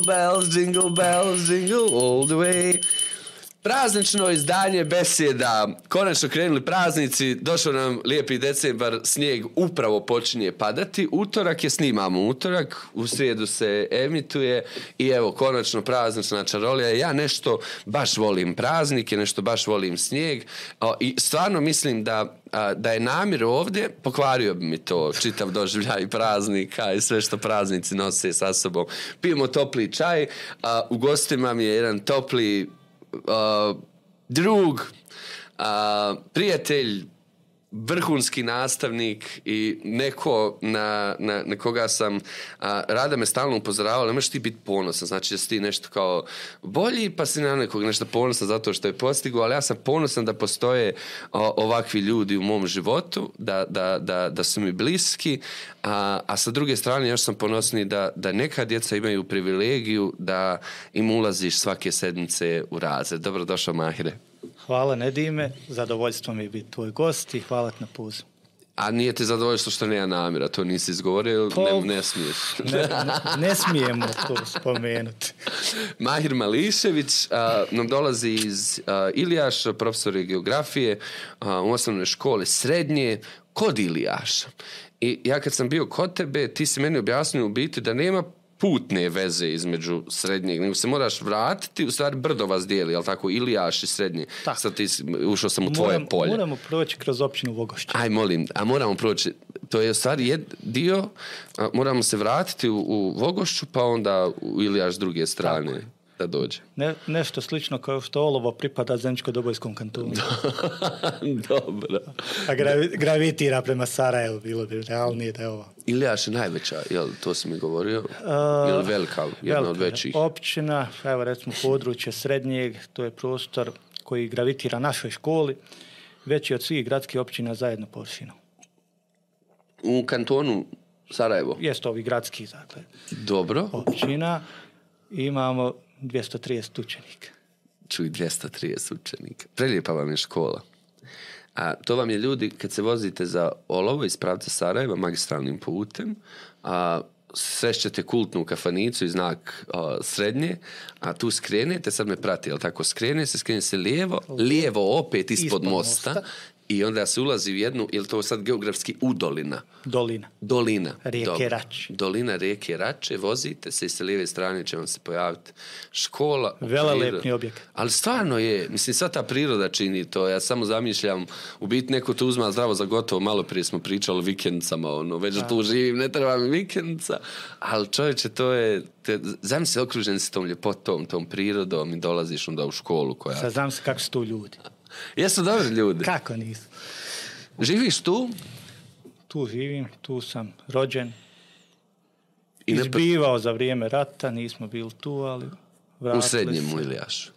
jingle bells, jingle bells, jingle all the way. Praznično izdanje besjeda. Konačno krenuli praznici, došao nam lijepi decembar, snijeg upravo počinje padati. Utorak je snimamo utorak, u srijedu se emituje i evo konačno praznična čarolija. Ja nešto baš volim praznike, nešto baš volim snijeg i stvarno mislim da da je namjer ovdje, pokvario bi mi to čitav doživljaj praznika i sve što praznici nose sa sobom. Pijemo topli čaj, a, u gostima mi je jedan topli drug, uh, prijatelj, vrhunski nastavnik i neko na, na, na koga sam a, Rada me stalno upozoravao, ne možeš ti biti ponosan, znači da si ti nešto kao bolji, pa si na nekog nešto ponosan zato što je postigo, ali ja sam ponosan da postoje ovakvi ljudi u mom životu, da, da, da, da su mi bliski, a, a sa druge strane još sam ponosni da, da neka djeca imaju privilegiju da im ulaziš svake sedmice u razred. Dobrodošao Mahire. Hvala Nedime, zadovoljstvo mi je biti tvoj gost i hvala ti na puzu. A nije ti zadovoljstvo što nema namjera, to nisi izgovorio, Pa, ne, ne smiješ. Ne, ne, ne smijemo to spomenuti. Mahir Mališević a, nam dolazi iz a, Ilijaša, profesor je geografije a, u osnovnoj školi srednje kod Ilijaša. I ja kad sam bio kod tebe, ti si meni objasnio u biti da nema putne veze između srednjeg, nego se moraš vratiti, u stvari brdo vas dijeli, jel tako, Ilijaš i srednji. Tako. Sad ti ušao sam u tvoje Moram- polje. Moramo proći kroz općinu Vogošće. Aj, molim, a moramo proći, to je u stvari jed, dio, a, moramo se vratiti u, u Vogošću, pa onda u Ilijaš s druge strane da dođe. Ne, nešto slično kao što Olovo pripada Zeničko-Dobojskom kantonu. Dobro. A gravi, gravitira prema Sarajevu, bilo bi realnije da je ovo. Ilijaš je najveća, jel, to si mi govorio? Ili velika, jedna od Velika je većih. Općina, evo recimo područje srednjeg, to je prostor koji gravitira našoj školi, veći od svih gradskih općina zajedno površinom. U kantonu Sarajevo. Jest ovi gradski, dakle, Dobro. općina, imamo 230 učenika. Čuj, 230 učenika. Prelijepa vam je škola. A to vam je ljudi, kad se vozite za Olovo iz pravca Sarajeva magistralnim putem, a srećete kultnu kafanicu i znak a, srednje, a tu skrenete, sad me prati, jel tako, skrene se, skrene se lijevo, lijevo opet ispod, Ispod mosta, mosta. I onda se ulazi u jednu, je to sad geografski udolina? Dolina. Dolina. Rijeke Dobro. Rače. Dolina rijeke Rače, vozite se i sa lijeve strane će vam se pojaviti škola. Velelepni objekat. Ali stvarno je, mislim, sva ta priroda čini to, ja samo zamišljam, u biti neko to uzma zdravo za gotovo, malo prije smo pričali o vikendicama, ono, već da tu živim, ne treba mi vikendica, ali čovječe, to je, te, zamisli okružen si tom ljepotom, tom prirodom i dolaziš onda u školu koja... Sad znam se kako su tu ljudi. Jesu dobri ljudi. Kako nisu? Živiš tu Tu živim, tu sam rođen, i izbivao za vrijeme rata, nismo bili tu, ali u srednjem se. u Ilijašu.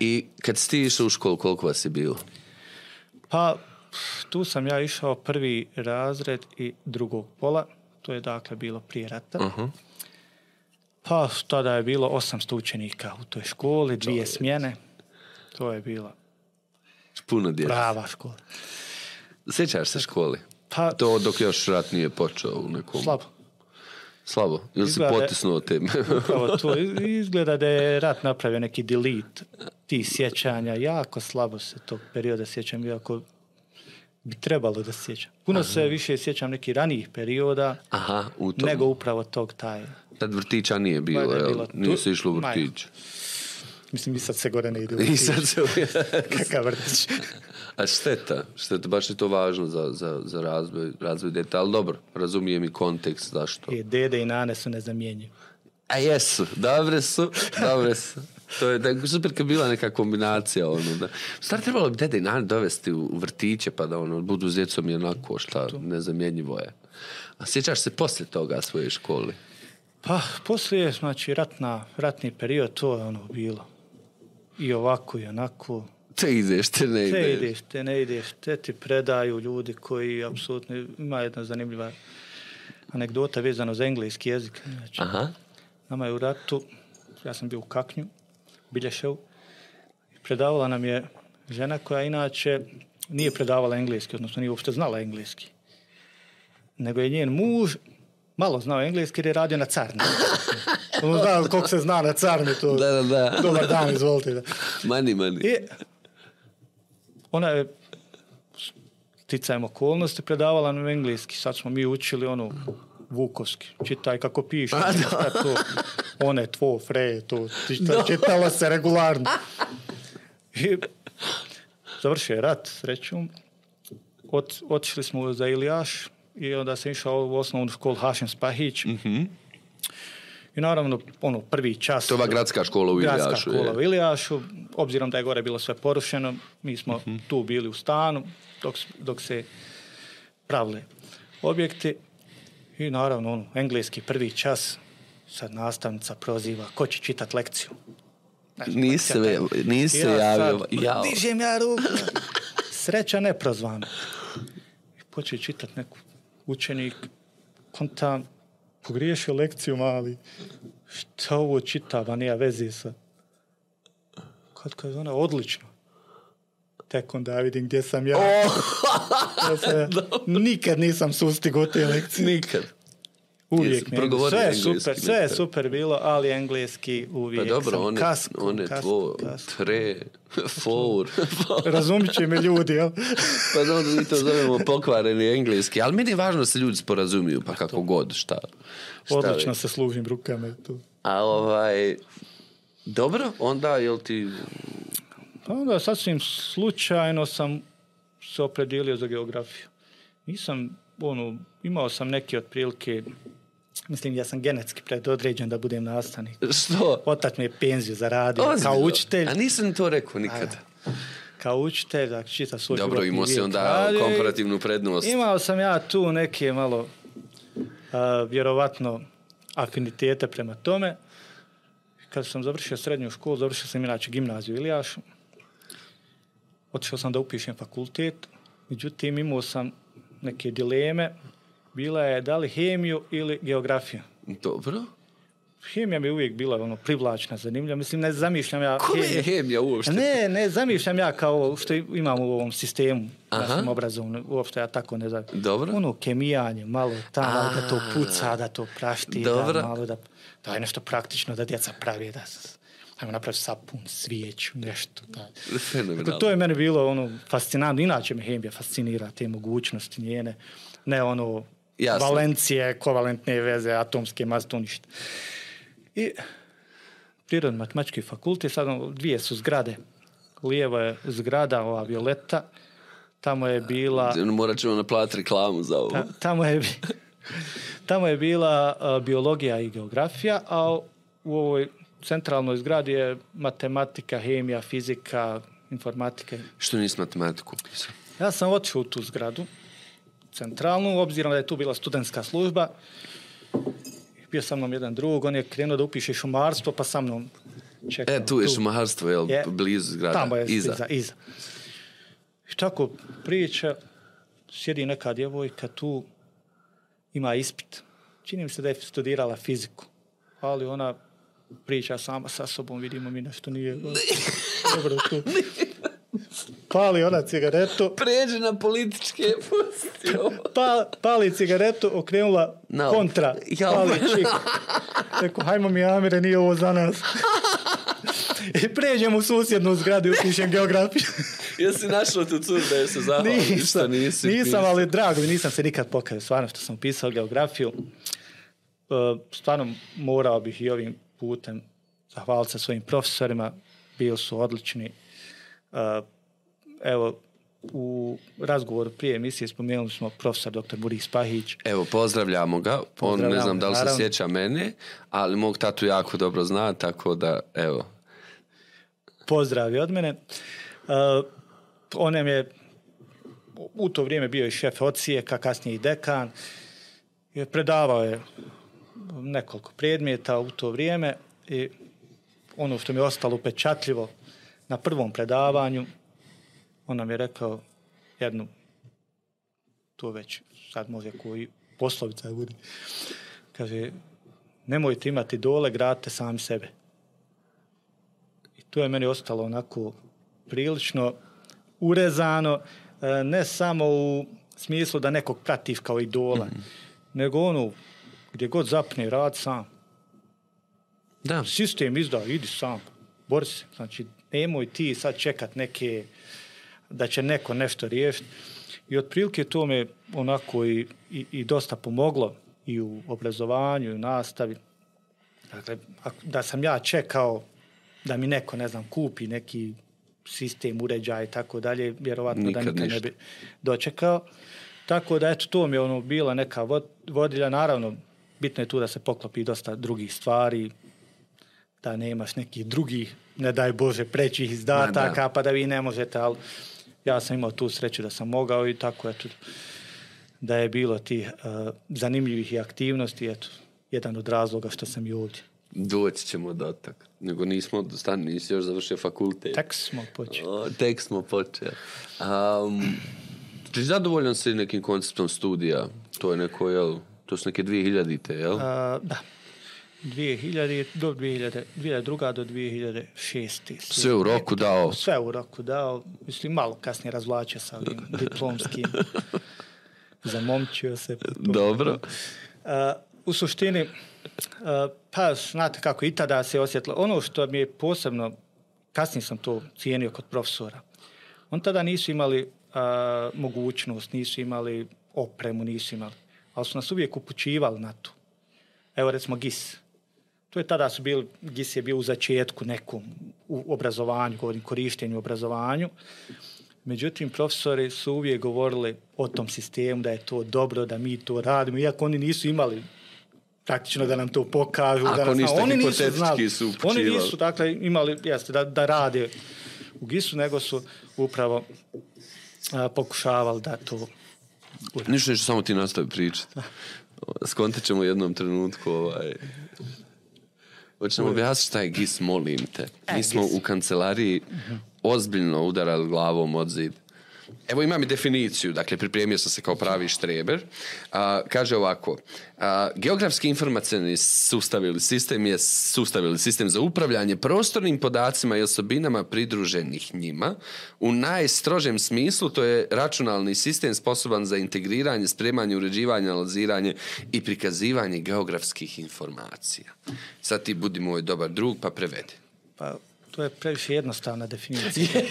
I kad si ti išao u školu, koliko vas je bilo? Pa, tu sam ja išao prvi razred i drugog pola, to je dakle bilo prije rata. Uh-huh. Pa, tada je bilo 800 učenika u toj školi, dvije smjene. To je bila Puno djece. prava škola. Sjećaš se školi? Pa, To dok još rat nije počeo u nekom... slabo. Slabo. Ili si potisnuo te? Upravo to. Izgleda da je rat napravio neki delete tih sjećanja. Jako slabo se tog perioda sjećam, iako bi trebalo da sjećam. Puno se više sjećam nekih ranijih perioda, Aha, u nego upravo tog taj. Tad vrtića nije bilo, je jel? bilo tu- Nije se išlo u vrtić. Mislim, i sad se gore ne ide. I sad se... Kakav vrtić. A šteta, šteta, baš je to važno za, za, za razvoj, razvoj djeta, ali dobro, razumijem i kontekst zašto. I dede i nane su nezamjenjivi. A jesu, dobre su, dobre su. To je da, super kad bila neka kombinacija ono da. Stvar trebalo bi dede i nane dovesti u, u vrtiće pa da ono budu s djecom i onako šta nezamjenjivo je. A sjećaš se poslije toga svoje škole? Pa, poslije, znači, ratna, ratni period, to je ono bilo. I ovako i onako. Te ideš, te ne ideš. Te ideš, te ne ideš, te ti predaju ljudi koji apsolutno, ima jedna zanimljiva anegdota vezano za engleski jezik. Znači, Aha. nama je u ratu, ja sam bio u Kaknju, Bilješevu, predavala nam je žena koja inače nije predavala engleski, odnosno nije uopšte znala engleski. Nego je njen muž malo znao engleski jer je radio na carni. Ono zna koliko se zna na carni to. Da, da, da. Dobar dan, izvolite. Da. Mani, mani. I ona je ticajem okolnosti predavala nam engleski. Sad smo mi učili ono Vukovski. Čitaj kako piše. A. Šta to? One, tvo, fre, to. Čita, čitalo se regularno. I završio je rat, srećom. Ot, otišli smo za Ilijaš i onda sam išao u osnovnu školu Hašim Spahić. I naravno, ono, prvi čas... To je ova gradska škola u Gradska Ilijašu. škola je. u Ilijašu. Obzirom da je gore bilo sve porušeno, mi smo Mhm. tu bili u stanu dok, dok se pravile objekti. I naravno, ono, engleski prvi čas, sad nastavnica proziva, ko će čitati lekciju? Znaš, Nisi se, nisi Ja javio. sad. Dižem ja ruku. Sreća neprozvana. I počeo čitati neku učenik. Kontam, pogriješio lekciju mali. Šta ovo čita, ba nema veze sa... Kad kaže ona, odlično. Tek onda vidim gdje sam ja. Ja sam ja nikad nisam sustigao te lekcije. Nikad. Uvijek progovorio sve je super, sve je super bilo, ali engleski uvijek Pa dobro, sam one, kasku, one kasku, tvo, kasku. tre, four. Razumit će me ljudi, jel? pa dobro, mi to zovemo pokvareni engleski. Ali meni je važno da se ljudi sporazumiju, pa kako god, šta. šta Odlično je. se služim rukama. to. A ovaj... Dobro, onda, jel ti... Pa onda sasvim slučajno sam se opredijelio za geografiju. Nisam, ono, imao sam neke otprilike, mislim ja sam genetski predodređen da budem nastavnik. Što? Otac mi je penziju zaradio Ozbiljno? kao učitelj. A nisam to rekao nikad. Kao učitelj, dakle, čitav svoj Dobro, imao si onda radio i komparativnu prednost. Imao sam ja tu neke malo a, vjerovatno afinitete prema tome. Kad sam završio srednju školu, završio sam inače gimnaziju u Ilijašu. Otišao sam da upišem fakultet, međutim imao sam neke dileme. Bila je da li hemiju ili geografiju. Dobro. Hemija mi je uvijek bila ono privlačna, zanimljiva. Mislim, ne zamišljam ja Kome je hemija uopšte? Ne, ne zamišljam ja kao što imam u ovom sistemu našem obrazovnom, uopšte ja tako ne znam. Dobro. Ono kemijanje, malo tamo da to puca, da to prašti, Dobro. da malo da, da je nešto praktično da djeca pravi, da ajmo napraviti sapun, svijeću, nešto. Fenomenalno. Dakle, to je meni bilo ono fascinantno. Inače me hemija fascinira, te mogućnosti njene. Ne ono Jasno. valencije, kovalentne veze, atomske to ništa. I prirodno matematički fakultet, sad ono, dvije su zgrade. Lijevo je zgrada, ova Violeta, tamo je bila... Morat ćemo naplatiti reklamu za ovo. Ta- tamo je, tamo je bila biologija i geografija, a u ovoj centralnoj zgradi je matematika, hemija, fizika, informatika. Što nisi matematiku? Ja sam otišao u tu zgradu, centralnu, obzirom da je tu bila studentska služba. Bio sa mnom jedan drug, on je krenuo da upiše šumarstvo, pa sa mnom čekao. E, tu je šumarstvo, jel? Je. Blizu zgrada. Tamo je Iza. iza. iza. I tako priča, sjedi neka djevojka tu, ima ispit. Čini mi se da je studirala fiziku, ali ona priča sama sa sobom, vidimo mi nešto nije dobro tu. Pali ona cigaretu, Pređi na političke pusti ovo. pa, pali cigaretu, okrenula No. kontra, Ja. pali čik. Rekao, hajmo mi Amire, nije ovo za nas. I pređem u susjednu zgradu i upišem geografiju. Jesi našao tu cur da je se zahvali? Što nisam, nisi nisam pisao? ali drago mi, nisam se nikad pokazao, stvarno što sam pisao geografiju. E, stvarno morao bih i ovim putem zahvaliti se svojim profesorima, bili su odlični. E, evo, u razgovoru prije emisije spomenuli smo profesor dr. Buris Pahić. Evo, pozdravljamo ga. On ne znam da li se naravno. sjeća mene, ali mog tatu jako dobro zna, tako da, evo. Pozdrav i od mene. Uh, on nam je u to vrijeme bio i šef ocijeka, kasnije i dekan. Predavao je nekoliko predmeta u to vrijeme i ono što mi je ostalo upečatljivo na prvom predavanju, on nam je rekao jednu, to već sad može koji poslovica bude. Kaže, nemojte imati dole, gradite sami sebe. I to je meni ostalo onako prilično urezano, e, ne samo u smislu da nekog prativ kao idola, nego ono, gdje god zapne, rad sam. Da. Sistem izda, idi sam, bori se. Znači, nemoj ti sad čekat neke, da će neko nešto riješiti. I otprilike to me onako i, i, i dosta pomoglo i u obrazovanju, i u nastavi. Dakle, da sam ja čekao da mi neko, ne znam, kupi neki sistem, uređaj i tako dalje, vjerovatno Nikad da nikad ništa. ne bi dočekao. Tako da, eto, to mi je ono bila neka vod- vodilja. Naravno, bitno je tu da se poklopi dosta drugih stvari, da nemaš nekih drugih, ne daj Bože, prećih izdataka, da. pa da vi ne možete, ali ja sam imao tu sreću da sam mogao i tako, eto, da je bilo tih uh, zanimljivih i aktivnosti, eto, jedan od razloga što sam i ovdje. Doći ćemo do tak. Nego nismo, stani, nisi još završio fakultet. Tek smo počeli. O, tek smo počeli. Um, ti zadovoljan si nekim konceptom studija? To je neko, jel? To su neke 2000-te, jel? A, da. 2000, do 2000, 2002. do 2006. Sve u roku dao. Sve u roku dao. Mislim, malo kasnije razvlačio sa ovim diplomskim. Zamomčio se. Dobro. A, u suštini, a, pa znate kako i tada se osjetilo. Ono što mi je posebno, kasnije sam to cijenio kod profesora, on tada nisu imali a, mogućnost, nisu imali opremu, nisu imali, ali su nas uvijek upućivali na to. Evo recimo GIS. To je tada su bili, GIS je bio u začetku nekom u obrazovanju, govorim korištenju obrazovanju. Međutim, profesori su uvijek govorili o tom sistemu, da je to dobro, da mi to radimo, iako oni nisu imali praktično da nam to pokažu. Ako da nas, ništa, oni nisu znali. su Oni nisu, dakle, imali, jeste, da, da rade u GIS-u, nego su upravo a, pokušavali da to Ništa, ništa, samo ti nastavi pričati. Skontat ćemo u jednom trenutku ovaj... Hoćemo objasniti šta je GIS, molim te. Mi smo u kancelariji ozbiljno udarali glavom od zid. Evo imam i definiciju, dakle pripremio sam se kao pravi štreber. A, kaže ovako, a, geografski informacijni sustav ili sistem je sustav ili sistem za upravljanje prostornim podacima i osobinama pridruženih njima. U najstrožem smislu to je računalni sistem sposoban za integriranje, spremanje, uređivanje, analiziranje i prikazivanje geografskih informacija. Sad ti budi moj dobar drug pa prevedi. Pa, to je previše jednostavna definicija.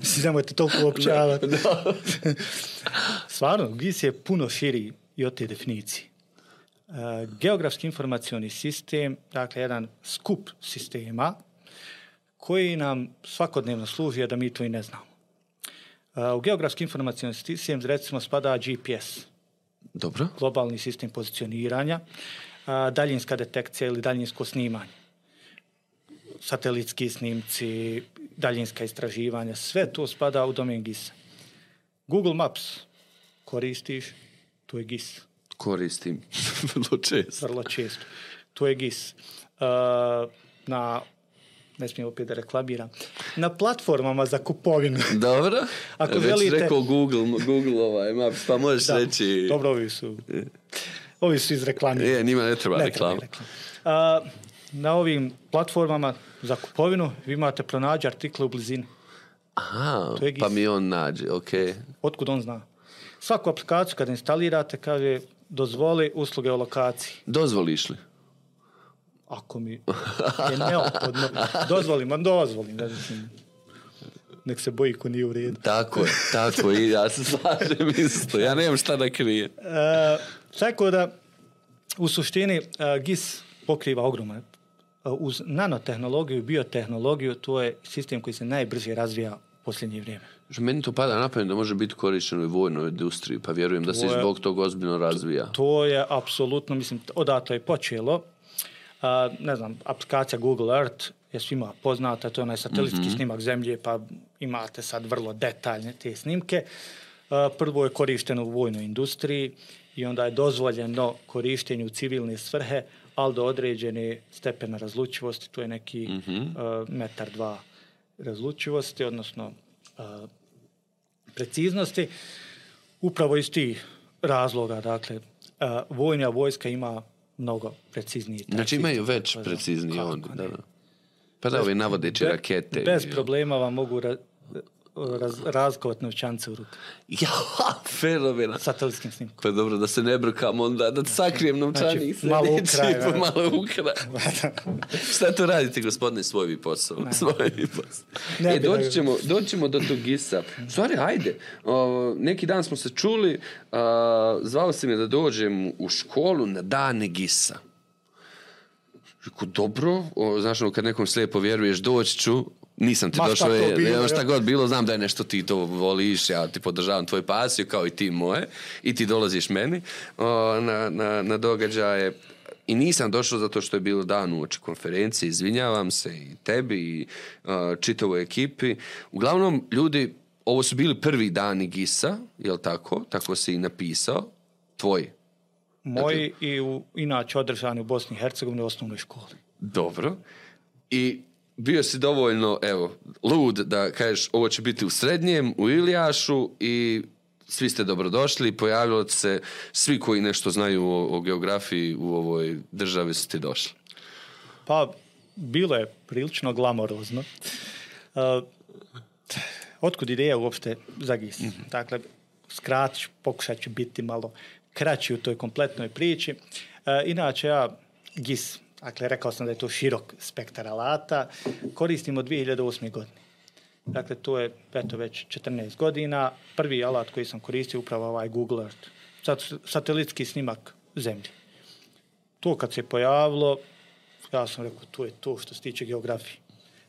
Mislim, nemojte toliko uopćavati. Stvarno, GIS je puno širi i od te definicije. E, geografski informacioni sistem, dakle, jedan skup sistema koji nam svakodnevno služi, a da mi to i ne znamo. E, u geografski informacioni sistem, recimo, spada GPS, Dobro? globalni sistem pozicioniranja, a, daljinska detekcija ili daljinsko snimanje, satelitski snimci, daljinska istraživanja, sve to spada u domen GIS. Google Maps koristiš, to je GIS, Koristim. Vrlo često. vrlo često. To je GIS. A, na, ne smijem opet da reklamiram, na platformama za kupovinu. Dobro. Ako Već želite- rekao Google, Google ovaj Maps, pa možeš Da, reći... Dobro, ovi su, ovi su izreklamirani. Je, njima ne treba Ne reklama. treba reklama. A, na ovim platformama za kupovinu vi imate pronađi artikle u blizini. Aha, To je GIS. pa mi on nađe, ok. Otkud on zna? Svaku aplikaciju kad instalirate kaže dozvoli usluge o lokaciji. Dozvoliš li? Ako mi je neophodno, dozvolim, a dozvolim. Ne znam, nek se boji ko nije u redu. Tako je, tako je, ja se slažem isto. Ja nemam šta da krijem. E, tako da, u suštini, e, GIS pokriva ogroman. E, uz nanotehnologiju i biotehnologiju, to je sistem koji se najbrže razvija u posljednje vrijeme. Meni to pada na pamet da može biti korišteno i vojnoj industriji, pa vjerujem da se To je- zbog toga ozbiljno razvija. To je apsolutno, mislim, odato je počelo. A, ne znam, aplikacija Google Earth je svima poznata, to je onaj satelitski snimak zemlje, pa imate sad vrlo detaljne te snimke. A, prvo je korišteno u vojnoj industriji i onda je dozvoljeno korištenje u civilne svrhe, ali do određene stepena razlučivosti, to je neki a, metar dva razlučivosti, odnosno a, preciznosti, upravo iz tih razloga, dakle, a, vojna vojska ima mnogo precizniji. Znači imaju već kako onda. Da. Pa da, ove navodeće rakete. Bez problema vam mogu ra- raz, razlikovat novčance u ruku. Ja, fenomena. Satelitskim snimkom. Pa dobro, da se ne brkam onda, da sakrijem novčanik. Znači, malo ukraj, da. malo ukraj. Šta tu radite, gospodine, svoj vi posao. Svoj vi posao. Ne e, doći ćemo, doći ćemo do tog gisa. Stvari, hajde. O, neki dan smo se čuli, a, zvao si me da dođem u školu na dane gisa. Rekao, dobro, o, znaš, ono, kad nekom slijepo vjeruješ, doći ću, nisam ti Ma šta došao, to je, bilo, šta god bilo, znam da je nešto ti to voliš, ja ti podržavam tvoju pasiju, kao i ti moje, i ti dolaziš meni o, na, na, na događaje. I nisam došao zato što je bilo dan uoči konferencije, izvinjavam se i tebi i čitavoj ekipi. Uglavnom, ljudi, ovo su bili prvi dani GISA, jel tako? Tako si i napisao. Tvoj. Moji i u, inače održani u Bosni i Hercegovini u osnovnoj školi. Dobro. I bio si dovoljno, evo, lud da kažeš ovo će biti u srednjem, u Ilijašu i svi ste dobrodošli, pojavilo se svi koji nešto znaju o, o geografiji u ovoj državi su ti došli. Pa, bilo je prilično glamorozno. Uh, otkud ideja uopšte za GIS? Dakle, skratit ću, pokušat ću biti malo kraći u toj kompletnoj priči. Uh, inače, ja GIS, dakle, rekao sam da je to širok spektar alata, koristim od 2008. godine. Dakle, to je eto već 14 godina. Prvi alat koji sam koristio upravo ovaj Google Earth. Sat- Satelitski snimak zemlje. To kad se pojavilo, ja sam rekao, to je to što se tiče geografije.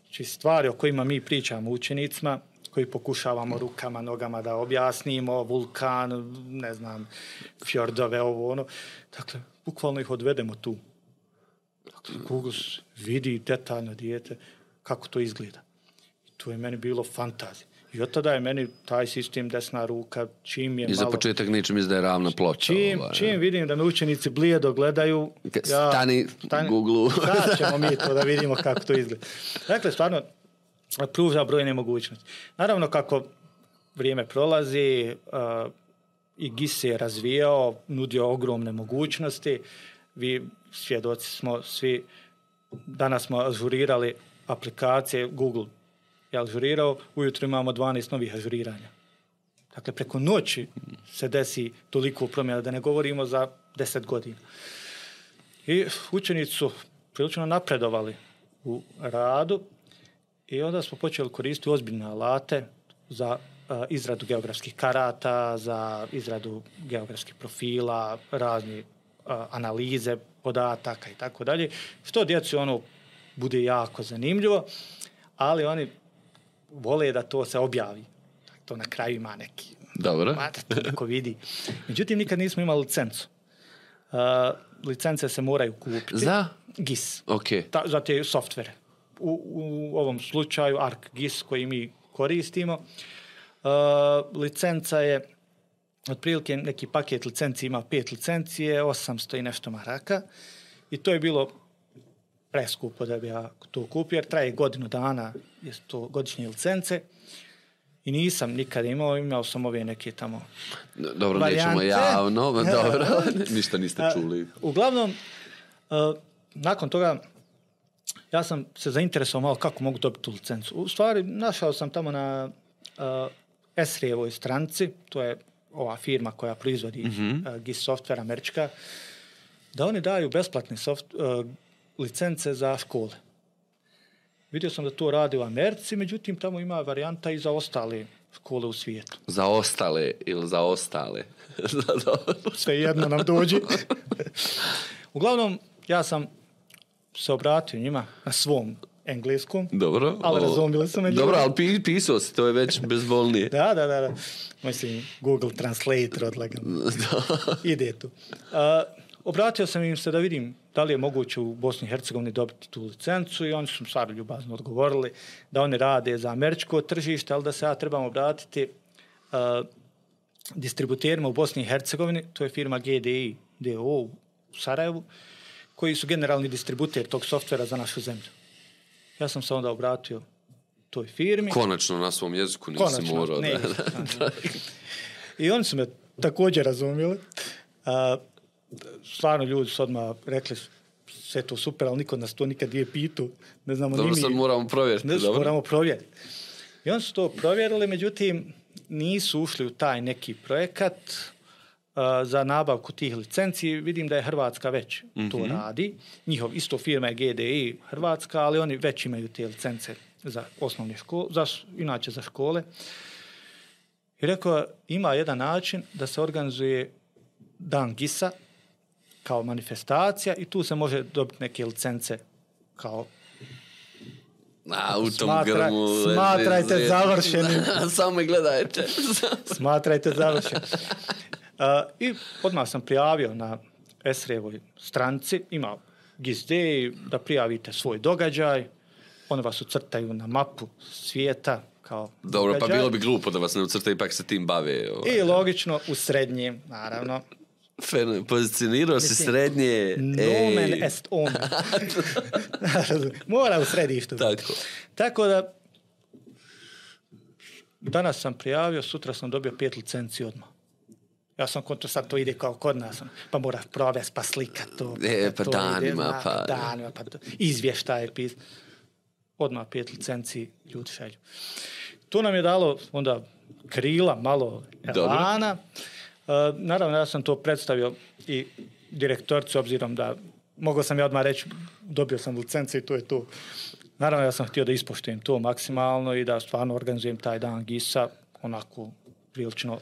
Znači, stvari o kojima mi pričamo učenicima, koji pokušavamo rukama, nogama da objasnimo, vulkan, ne znam, fjordove, ovo, ono. Dakle, bukvalno ih odvedemo tu. Google vidi detaljno dijete kako to izgleda. I to je meni bilo fantazija. I od tada je meni taj sistem desna ruka, čim je I za malo... početak ničem izdaje ravna ploča. Čim, ovaj, čim vidim da me učenici blijedo gledaju, Ka- stani, Google-u. Sad ćemo mi to da vidimo kako to izgleda. Dakle, stvarno, pruža brojne mogućnosti. Naravno, kako vrijeme prolazi, uh, i GIS se je razvijao, nudio ogromne mogućnosti. Vi svjedoci smo svi, danas smo ažurirali aplikacije, Google je ažurirao, ujutro imamo 12 novih ažuriranja. Dakle, preko noći se desi toliko promjena, da ne govorimo za 10 godina. I učenici su prilično napredovali u radu i onda smo počeli koristiti ozbiljne alate za a, izradu geografskih karata, za izradu geografskih profila, razni analize podataka i tako dalje. Što djeci ono bude jako zanimljivo, ali oni vole da to se objavi. To na kraju ima neki Dobro. Da neko vidi. Međutim, nikad nismo imali licencu. Uh, licence se moraju kupiti. Za? GIS. Ok. Ta, za te softvere. U, u ovom slučaju ArcGIS koji mi koristimo. Uh, licenca je otprilike neki paket licenci ima pet licencije, 800 i nešto maraka. I to je bilo preskupo da bi ja to kupio, jer traje godinu dana, je to godišnje licence. I nisam nikad imao, imao sam ove neke tamo Dobro, nećemo varijante. javno. Dobro, ništa niste čuli. Uglavnom, uh, nakon toga ja sam se zainteresovao malo kako mogu dobiti tu licencu. U stvari, našao sam tamo na Esrijevoj stranci, to je ova firma koja proizvodi uh, GIS software američka, da oni daju besplatne soft, uh, licence za škole. Vidio sam da to radi u Americi, međutim tamo ima varijanta i za ostale škole u svijetu. Za ostale ili za ostale? Sve jedno nam dođe. Uglavnom, ja sam se obratio njima na svom engleskom. Dobro. Ali razumjeli su me Dobro, ali pi, pisao si, to je već bezbolnije. Da, da, da, da. Mislim, Google Translator odlagan. Ide tu. A, obratio sam im se da vidim da li je moguće u Bosni i Hercegovini dobiti tu licencu i oni su mi stvarno ljubazno odgovorili da oni rade za američko tržište, ali da se ja trebam obratiti a, distributerima u Bosni i Hercegovini, to je firma GDI DO u Sarajevu, koji su generalni distributer tog softvera za našu zemlju. Ja sam se onda obratio toj firmi. Konačno na svom jeziku nisi Konačno, morao. ne, da. I oni su me također razumjeli. A, stvarno ljudi su odmah rekli sve to super, ali niko nas to nikad nije pitao. Ne znamo Dobro, ni mi. moramo provjeriti. Ne, dobro? moramo provjeriti. I oni su to provjerili, međutim, nisu ušli u taj neki projekat za nabavku tih licenci. Vidim da je Hrvatska već to radi. Njihov isto firma je GDI Hrvatska, ali oni već imaju te licence za osnovne škole, za, inače za škole. I rekao, ima jedan način da se organizuje dan GISA kao manifestacija i tu se može dobiti neke licence kao A, u tom Smatra- grmu... smatrajte završenim. Samo me gledajte. Smatrajte završen. Uh, I odmah sam prijavio na Esrevoj stranci, ima GIS Day, da prijavite svoj događaj, oni vas ucrtaju na mapu svijeta kao Dobro, pa događaj. bilo bi glupo da vas ne ucrte, ipak se tim bave. ovaj. I logično u srednjem, naravno. Fen- Pozicionirao si Mislim, srednje... Nomen ej. est omen. Mora u središtu. Tako. Tako da, danas sam prijavio, sutra sam dobio pet licenci odmah. Ja sam konto sad to ide kao kod nas, ono, pa moraš provest, pa slikat to. E, pa to danima, zna, pa- danima, pa izvještaje pis. Odmah pet licenci ljudi šalju. To nam je dalo onda krila, malo elana. Uh, naravno, ja sam to predstavio i direktorcu, obzirom da mogao sam ja odmah reći, dobio sam licence i to je to. Naravno, ja sam htio da ispoštujem to maksimalno i da stvarno organizujem taj dan GISA onako prilično,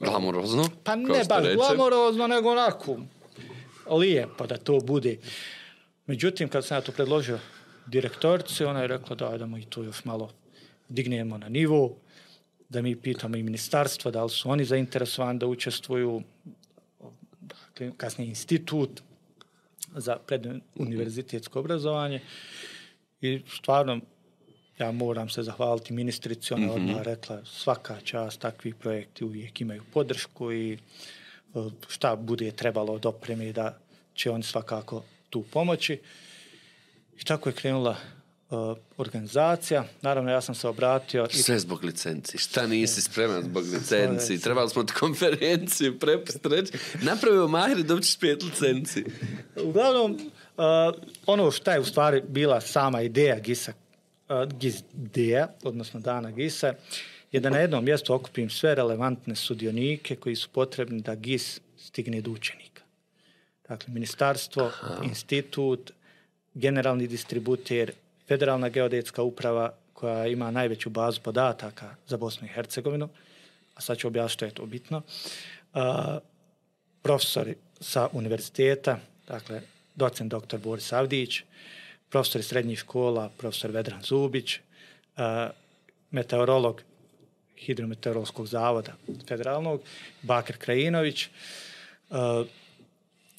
Glamorozno. pa ne baš glamorozno, nego onako lijepo da to bude. Međutim, kad sam ja to predložio direktorici, ona je rekla da ajdemo i to još malo dignemo na nivo, da mi pitamo i ministarstvo da li su oni zainteresovani da učestvuju, dakle, kasnije institut za preduniverzitetsko obrazovanje i stvarno ja moram se zahvaliti ministrici, ona je odmah rekla svaka čast, takvi projekti uvijek imaju podršku i e, šta bude trebalo od opreme da će oni svakako tu pomoći. I tako je krenula e, organizacija. Naravno, ja sam se obratio i Sve zbog licenci. Šta nisi spreman zbog licenci? Trebali smo ti konferenciju prepust reći. Napravio Mahir dobit ćeš pet licenci. Uglavnom, uh, ono šta je u stvari bila sama ideja GIS-a, uh, GIS ideja, odnosno dana GIS-a, je da na jednom mjestu okupim sve relevantne sudionike koji su potrebni da GIS stigne do učenika. Dakle, ministarstvo, institut, generalni distributer, federalna geodetska uprava koja ima najveću bazu podataka za Bosnu i Hercegovinu, a sad ću objasniti što je to bitno, uh, profesori sa univerziteta, dakle, docent dr. Boris Avdić, profesori srednjih škola, profesor Vedran Zubić, uh, meteorolog Hidrometeorološkog zavoda federalnog, Bakar Krajinović uh,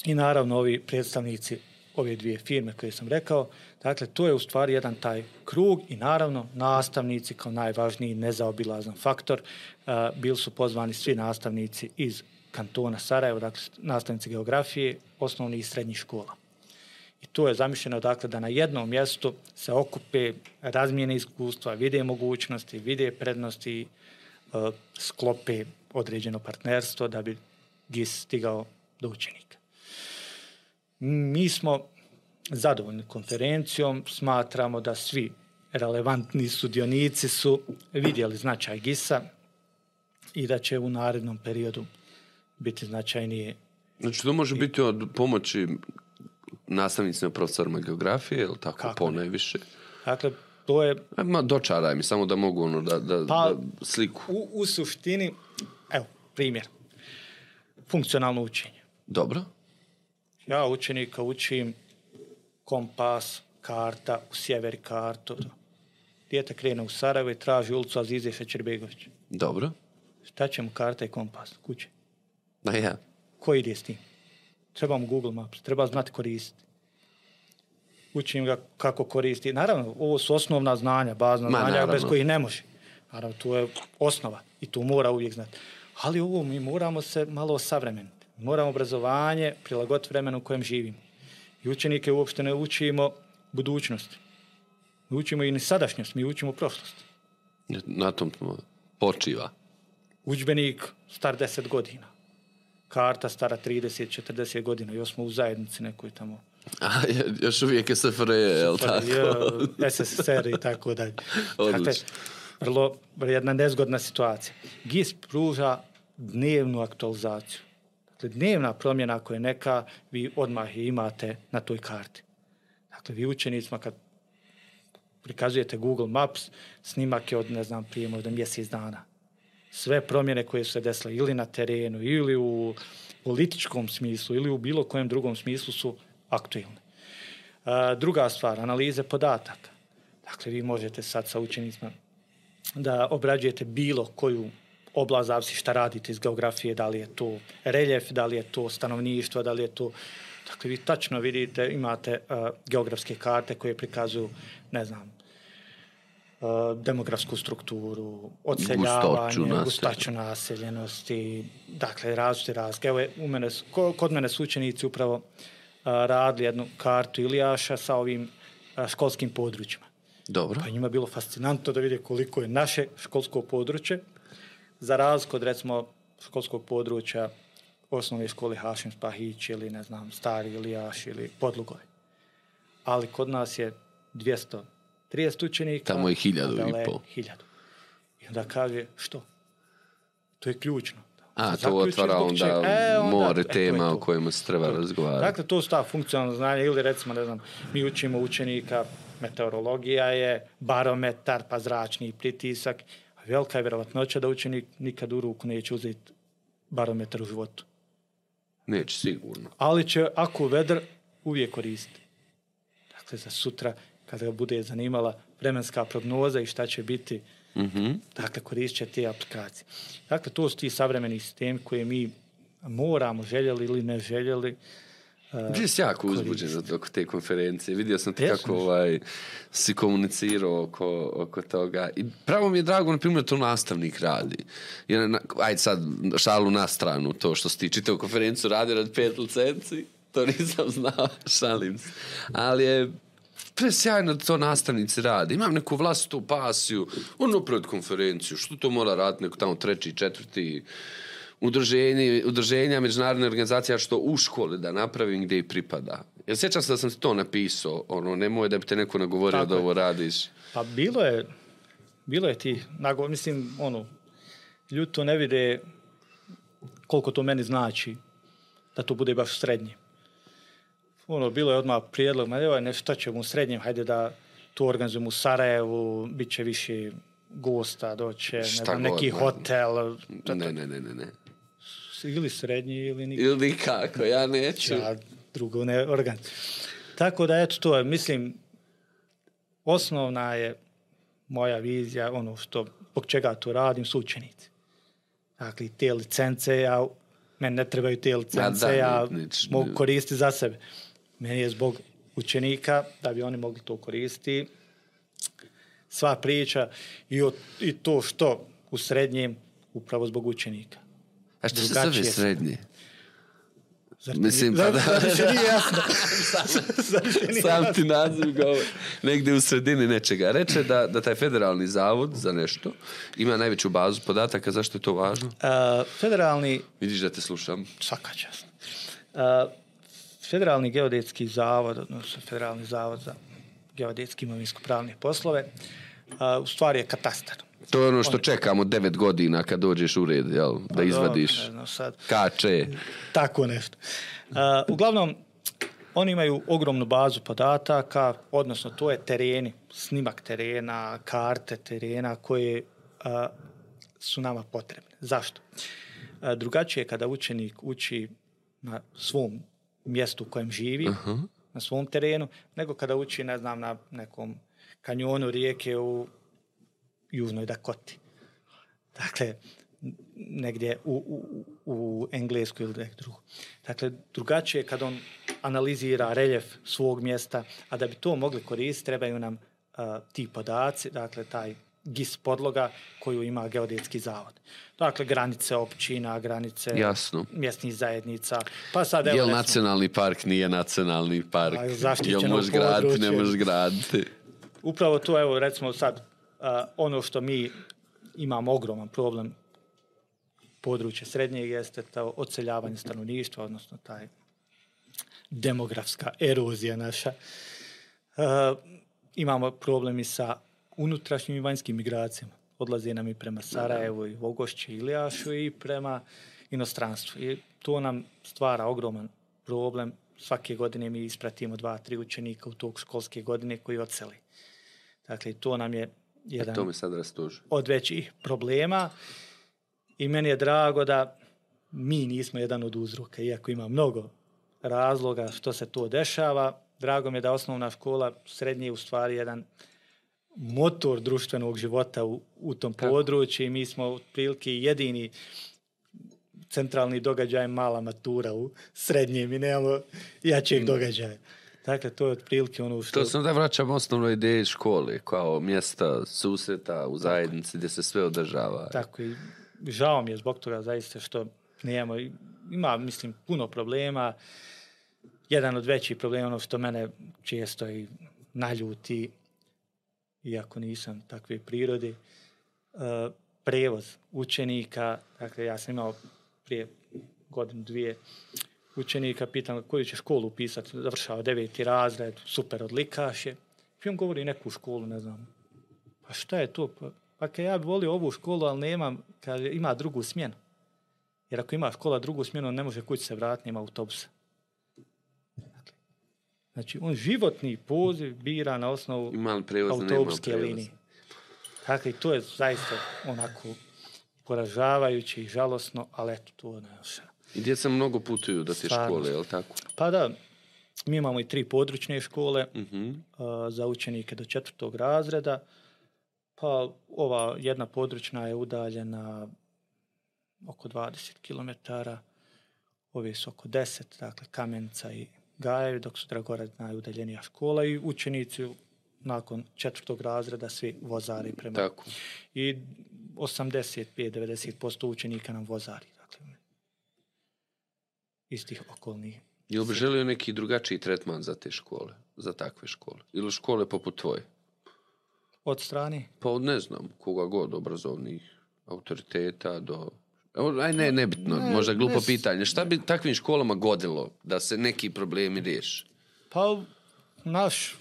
i naravno ovi predstavnici ove dvije firme koje sam rekao. Dakle, to je u stvari jedan taj krug i naravno nastavnici kao najvažniji nezaobilazan faktor. Uh, bili su pozvani svi nastavnici iz kantona Sarajevo, dakle nastavnici geografije, osnovnih i srednjih škola. I to je zamišljeno dakle da na jednom mjestu se okupe, razmijene iskustva, vide mogućnosti, vide prednosti, uh, sklope određeno partnerstvo da bi GIS stigao do učenika. Mi smo zadovoljni konferencijom, smatramo da svi relevantni sudionici su vidjeli značaj GIS-a i da će u narednom periodu biti značajnije Znači, to može biti od pomoći nastavnicima, profesorima geografije, ili tako, Kako po ne. Dakle, to je E, Ma, dočaraj mi, samo da mogu ono, da, da, Pa- da sliku. u, u suštini, evo, primjer, funkcionalno učenje. Dobro. Ja učenika učim kompas, karta, u sjeveri kartu. Dijete krene u Sarajevo i traži ulicu Azize Šećerbegović. Dobro. Šta će mu karta i kompas kuće? Da ja. Ko ide s tim? Treba mu Google Maps, treba znati koristiti. Učim ga kako koristi. Naravno, ovo su osnovna znanja, bazna Ma, znanja naravno. bez kojih ne može. Naravno, to je osnova i tu mora uvijek znati. Ali ovo mi moramo se malo osavremeniti. Moramo obrazovanje prilagoditi vremenu u kojem živimo. I učenike uopšte ne učimo budućnosti. Mi učimo i ni sadašnjost, mi učimo prošlost. Na tom počiva. Udžbenik star 10 godina. Karta stara 30-40 godina. Još smo u zajednici nekoj tamo. A, još uvijek je SFRJ, je li tako? Je, SSSR i tako dalje. Dakle, vrlo jedna nezgodna situacija. GIS pruža dnevnu aktualizaciju. Dakle, dnevna promjena koja je neka, vi odmah je imate na toj karti. Dakle, vi učenicima kad prikazujete Google Maps, snimak je od, ne znam, prije možda mjesec dana. Sve promjene koje su se desile ili na terenu, ili u političkom smislu, ili u bilo kojem drugom smislu su aktualne. druga stvar, analize podataka. Dakle, vi možete sad sa učenicima da obrađujete bilo koju oblast, zavisi šta radite iz geografije, da li je to reljef, da li je to stanovništvo, da li je to... Dakle, vi tačno vidite, imate geografske karte koje prikazuju, ne znam, demografsku strukturu, odseljavanje, gustaču naseljenosti, dakle, različite razlike. Evo, u mene, kod mene su učenici upravo radili jednu kartu Ilijaša sa ovim školskim područjima. Dobro. Pa njima je bilo fascinantno da vide koliko je naše školsko područje, za razliku od recimo školskog područja osnovne škole Hašim Spahić ili ne znam, Stari Ilijaš ili Podlugovi. Ali kod nas je 230 učenika. Tamo je hiljadu i pol. Hiljadu. I onda kaže, što? To je ključno. A, to otvara onda, e, more e, tema o kojima se treba razgovarati. Dakle, to su ta funkcionalna znanja ili recimo, ne znam, mi učimo učenika, meteorologija je, barometar, pa zračni pritisak. Velika je vjerovatnoća da učenik nikad u ruku neće uzeti barometar u životu. Neće, sigurno. Ali će, ako vedr, uvijek koristiti. Dakle, za sutra, kada ga bude zanimala vremenska prognoza i šta će biti, mm dakle, koristit će te aplikacije. Dakle, to su ti savremeni sistemi koje mi moramo, željeli ili ne željeli, Bio si jako uzbuđen oko te konferencije. Vidio sam ti kako ovaj, si komunicirao oko, oko toga. I pravo mi je drago, na primjer, to nastavnik radi. Jer, ajde sad, šalu na stranu, to što si ti čitao konferenciju radi rad pet licenci. To nisam znao, šalim se. Ali je presjajno to nastavnici radi. Imam neku vlastitu pasiju, ono pred konferenciju, što to mora raditi neko tamo treći, četvrti udruženje, udruženja, međunarodne organizacija što u školi da napravim gdje i pripada. Jer sjećam se da sam to napisao, ono, nemoj da bi te neko nagovorio da ovo radiš. Pa bilo je, bilo je ti, nago, mislim, ono, ljudi to ne vide koliko to meni znači da to bude baš srednje. Ono, bilo je odmah prijedlog, ma evo, nešto ćemo u srednjem, hajde da to organizujemo u Sarajevu, bit će više gosta doće, ne znam, neki hotel. Ne, ne, ne, ne, ne ili srednji ili nikako. Ili nikako, ja neću. Ja drugo ne organ. Tako da eto to, mislim, osnovna je moja vizija, ono što, zbog čega to radim, su učenici. Dakle, te licence, ja, meni ne trebaju te licence, ja, mogu koristiti za sebe. Meni je zbog učenika, da bi oni mogli to koristiti, sva priča i, i to što u srednjem, upravo zbog učenika. A što se zove srednje? Mislim, pa da. nije jasno. Sam ti naziv govori. Negdje u sredini nečega. Reče da, da taj federalni zavod za nešto ima najveću bazu podataka. Zašto je to važno? Uh, federalni... Vidiš da te slušam. Svaka čast. Uh, federalni geodetski zavod, odnosno federalni zavod za geodetski imovinsko-pravne poslove, uh, u stvari je katastar. To je ono što čekamo devet godina kad dođeš u red, jel? Da pa izvadiš sad. kače. Tako nešto. uglavnom, oni imaju ogromnu bazu podataka, odnosno to je tereni, snimak terena, karte terena koje su nama potrebne. Zašto? drugačije je kada učenik uči na svom mjestu u kojem živi, na svom terenu, nego kada uči, ne znam, na nekom kanjonu rijeke u južnoj Dakoti. Dakle, negdje u, u, u Engleskoj ili nekdje drugo. Dakle, drugačije je kad on analizira reljef svog mjesta, a da bi to mogli koristiti, trebaju nam ti podaci, dakle, taj GIS podloga koju ima geodetski zavod. Dakle, granice općina, granice Jasno. mjesnih zajednica. Pa sad, evo, Jel nacionalni park nije nacionalni park? Jel možeš graditi, ne možeš graditi? Upravo to, evo, recimo sad, ono što mi imamo ogroman problem područje srednjeg jeste to odseljavanje stanovništva, odnosno taj demografska erozija naša. imamo problemi sa unutrašnjim i vanjskim migracijama. odlazi nam i prema Sarajevu i Vogošći, Ilijašu i prema inostranstvu. I to nam stvara ogroman problem. Svake godine mi ispratimo dva, tri učenika u tog školske godine koji odseli. Dakle, to nam je jedan To me sad rastuži. od većih problema i meni je drago da mi nismo jedan od uzroka, iako ima mnogo razloga što se to dešava. Drago mi je da osnovna škola srednje je u stvari jedan motor društvenog života u, u tom Tako. području i mi smo otprilike jedini centralni događaj mala matura u srednjem i nemamo jačeg događaja. Dakle, to je otprilike ono što... To sam da vraćam osnovnoj ideji škole, kao mjesta susreta u zajednici gdje se sve održava. Tako i žao mi je zbog toga zaista što nemamo, ima mislim puno problema. Jedan od većih problema ono što mene često i naljuti, iako nisam takve prirode, uh, prevoz učenika, dakle ja sam imao prije godinu, dvije učenika, pitam koju će školu upisati, završava deveti razred, super odlikaš je. I on govori neku školu, ne znam, pa šta je to? Pa, pa ja bi volio ovu školu, ali nemam, kaže, ima drugu smjenu. Jer ako ima škola drugu smjenu, ne može kući se vratiti, nema autobusa. Znači, on životni poziv bira na osnovu li nema autobuske linije. Dakle, to je zaista onako poražavajuće i žalosno, ali eto, to ne može. I djeca mnogo putuju do te Stvarno. škole, jel tako? Pa da, mi imamo i tri područne škole a, za učenike do četvrtog razreda. Pa ova jedna područna je udaljena oko 20 km, ove su oko 10, dakle Kamenca i Gajevi, dok su Dragorad najudaljenija škola i učenici nakon četvrtog razreda svi vozari prema Tako. i 85-90% učenika nam vozari. Dakle, iz tih okolnih. Jel bi želio neki drugačiji tretman za te škole, za takve škole? Ili škole poput tvoje? Od strane? Pa od ne znam, koga god obrazovnih autoriteta do... Aj ne, nebitno, Ne, možda glupo ne pitanje. Šta bi takvim školama godilo da se neki problemi riješi? Pa naš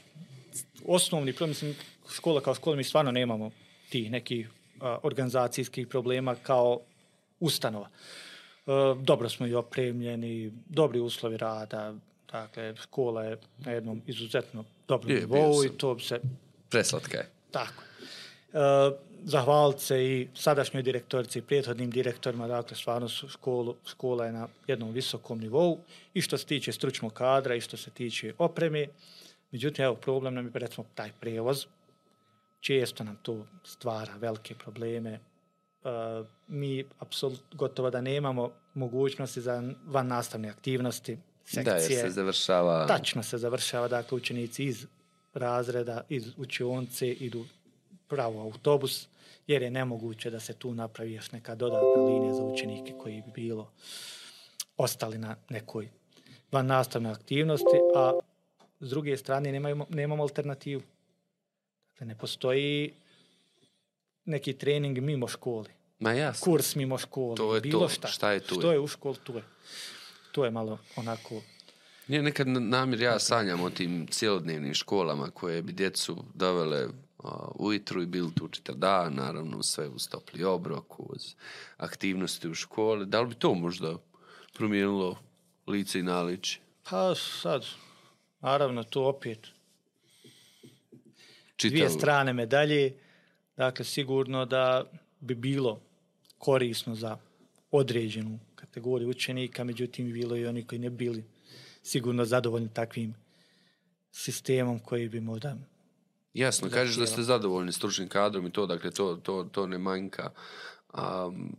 osnovni problem, mislim, škola kao škola, mi stvarno nemamo ti nekih a, organizacijskih problema kao ustanova. E, dobro smo i opremljeni, dobri uslovi rada, dakle, škola je na jednom izuzetno dobrom nivou i to se Preslatka je. Tako. E, zahvaliti se i sadašnjoj direktorici i prethodnim direktorima, dakle stvarno su školu, škola je na jednom visokom nivou i što se tiče stručnog kadra i što se tiče opreme. Međutim, evo, problem nam je recimo taj prevoz. Često nam to stvara velike probleme. E, mi apsolutno gotovo da nemamo mogućnosti za van nastavne aktivnosti, Da, jer sekcije. se završava... Tačno se završava, dakle, učenici iz razreda, iz učionice idu pravo autobus, jer je nemoguće da se tu napravi još neka dodatna linija za učenike koji bi bilo ostali na nekoj van aktivnosti, a s druge strane nemamo, nemamo alternativu. Dakle, ne postoji neki trening mimo škole, Ma jasno. kurs mimo škole, To je bilo to. šta. Šta je tu Što je? u školi, tu je. To je malo onako Nije nekad na- namjer, ja sanjam o tim cjelodnevnim školama koje bi djecu dovele ujutru i bili tu čitav dan, naravno sve uz topli obrok, uz aktivnosti u školi. Da li bi to možda promijenilo lice i naličje? Pa sad, naravno, to opet Čitav, dvije strane medalje. Dakle, sigurno da bi bilo korisno za određenu kategoriju učenika, međutim, bi bilo i oni koji ne bili sigurno zadovoljni takvim sistemom koji bi možda... Jasno, kažeš da ste zadovoljni stručnim kadrom i to, dakle, to, to, to ne manjka. Um,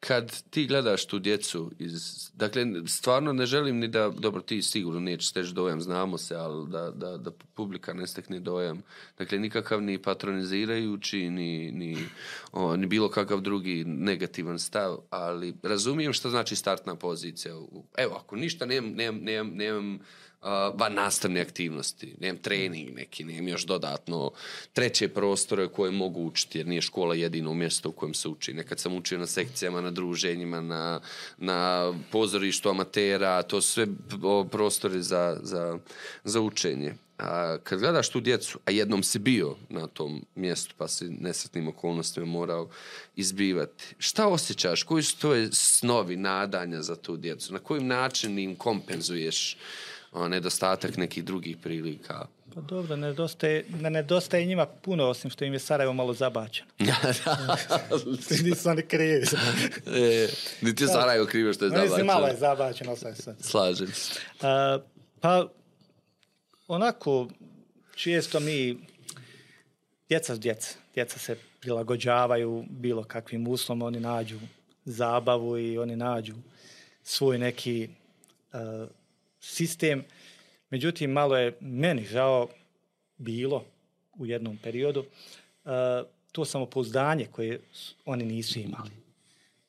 kad ti gledaš tu djecu iz... Dakle, stvarno ne želim ni da... Dobro, ti sigurno nećeš steći dojam, znamo se, ali da, da, da publika ne stekne dojam. Dakle, nikakav ni patronizirajući, ni, ni, o, ni bilo kakav drugi negativan stav, ali razumijem što znači startna pozicija. Evo, ako ništa, nemam, nemam, nemam, nemam van nastavne aktivnosti. Nemam trening neki, nemam još dodatno treće prostore koje mogu učiti, jer nije škola jedino mjesto u kojem se uči. Nekad sam učio na sekcijama, na druženjima, na, na pozorištu amatera, to su sve prostori za, za, za učenje. A kad gledaš tu djecu, a jednom si bio na tom mjestu, pa si nesretnim okolnostima morao izbivati, šta osjećaš? Koji su tvoje snovi, nadanja za tu djecu? Na kojim način im kompenzuješ nedostatak nekih drugih prilika? Pa dobro, nedostaje, ne nedostaje njima puno, osim što im je Sarajevo malo zabačeno. Nisu oni krivi. e, niti je Sarajevo krivo što je zabačeno. malo je zabačeno, sve sve. Slažem se. pa, onako, često mi, djeca s djeca, djeca se prilagođavaju bilo kakvim uslovom, oni nađu zabavu i oni nađu svoj neki uh, sistem. Međutim, malo je meni žao bilo u jednom periodu uh, to samopouzdanje koje oni nisu imali.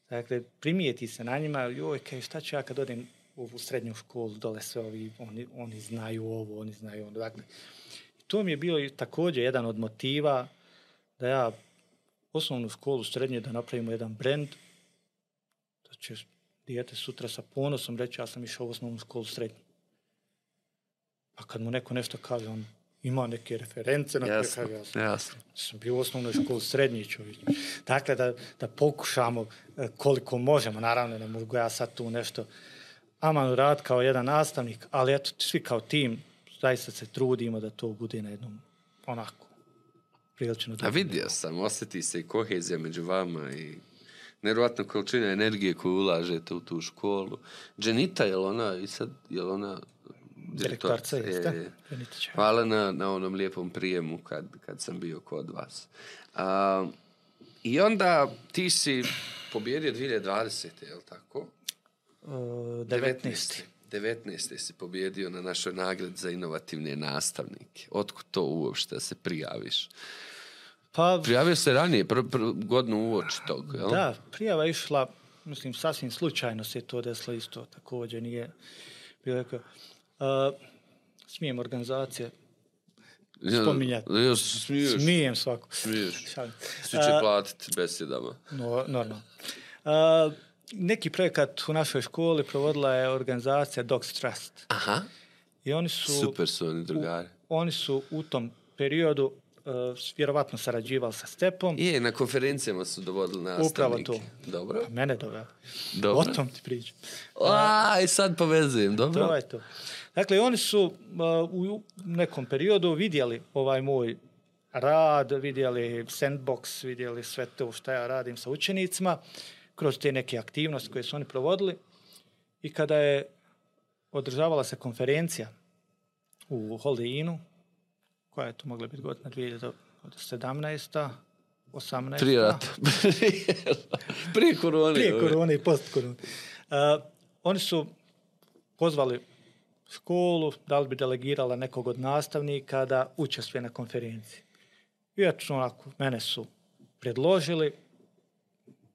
Dakle, primijeti se na njima, joj, kaj, šta ću ja kad odem u srednju školu, dole sve ovi, oni, oni znaju ovo, oni znaju ono. Dakle, to mi je bio također jedan od motiva da ja osnovnu školu srednje da napravimo jedan brand, da će dijete sutra sa ponosom reći ja sam išao u osnovnu školu srednju. Pa kad mu neko nešto kaže, on ima neke reference na koje kaže ja sam, jasno. sam bio u osnovnoj školi srednji čovjek. Dakle, da, da pokušamo e, koliko možemo, naravno ne mogu ja sad tu nešto Aman rad kao jedan nastavnik, ali eto, svi kao tim zaista se trudimo da to bude na jednom onako prilično A vidio sam, osjeti se i kohezija među vama i nevjerojatna količina energije koju ulažete u tu školu. Dženita, je li ona i sad, je li ona direktorica? Je, Hvala na, na onom lijepom prijemu kad, kad sam bio kod vas. A, I onda ti si pobjedio 2020. je li tako? 19. 19. si pobjedio na našoj nagradi za inovativne nastavnike. Otkud to uopšte da se prijaviš? Pa, Prijavio se ranije, pr, pr, godinu uoči tog, jel? Da, prijava je išla, mislim, sasvim slučajno se to desilo isto, također nije bilo rekao. Uh, smijem organizacije spominjati. Ja, smiješ. Smijem svako. Smiješ. Svi će platiti besedama. No, normalno. Uh, neki projekat u našoj školi provodila je organizacija Dogs Trust. Aha. I oni su... Super su oni drugari. oni su u tom periodu vjerovatno sarađivali sa Stepom. Je, na konferencijama su dovodili nastavnike. Upravo to. Dobro. A mene doveo. Dobro. O tom ti pričam. A, i sad povezujem, dobro. To je to. Dakle, oni su uh, u nekom periodu vidjeli ovaj moj rad, vidjeli sandbox, vidjeli sve to što ja radim sa učenicima kroz te neke aktivnosti koje su oni provodili i kada je održavala se konferencija u Holiday Innu, koja je to mogla biti godina 2017. 18. Prije rata. Prije korone. Prije korone i post korone. Uh, oni su pozvali školu, da li bi delegirala nekog od nastavnika da učestvuje na konferenciji. I eto, onako, mene su predložili,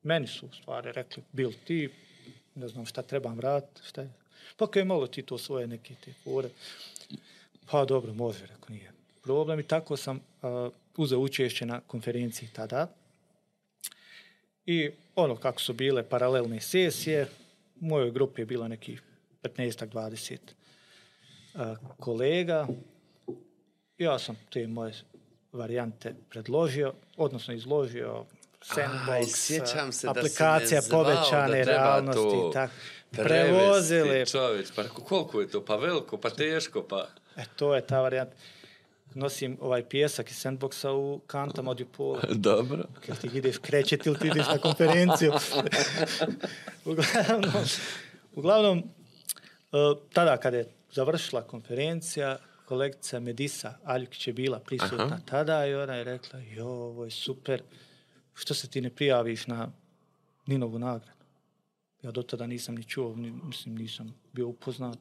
meni su u stvari rekli, bil ti, ne znam šta trebam raditi, šta je. Pa kaj malo ti to svoje neke te fore. Pa dobro, može, rekao, nije problem. I tako sam uh, uzeo učešće na konferenciji tada. I ono kako su bile paralelne sesije, u mojoj grupi je bilo neki 15-20 uh, kolega. Ja sam te moje varijante predložio, odnosno izložio sandbox, sjećam se aplikacija da povećane da realnosti. Tak, prevozili. Čovječ, pa koliko je to? Pa veliko, pa teško, pa... E, to je ta varijanta. Nosim ovaj pjesak iz sandboxa u kantama od pola. Dobro. Kad ti ideš krećeti ili ti ideš na konferenciju. uglavnom, uglavnom uh, tada kada je završila konferencija, kolegica Medisa Aljukić je bila prisutna Aha. tada i ona je rekla, jo, ovo je super, što se ti ne prijaviš na Ninovu nagradu? Ja do tada nisam ni čuo, ni, mislim nisam bio upoznat.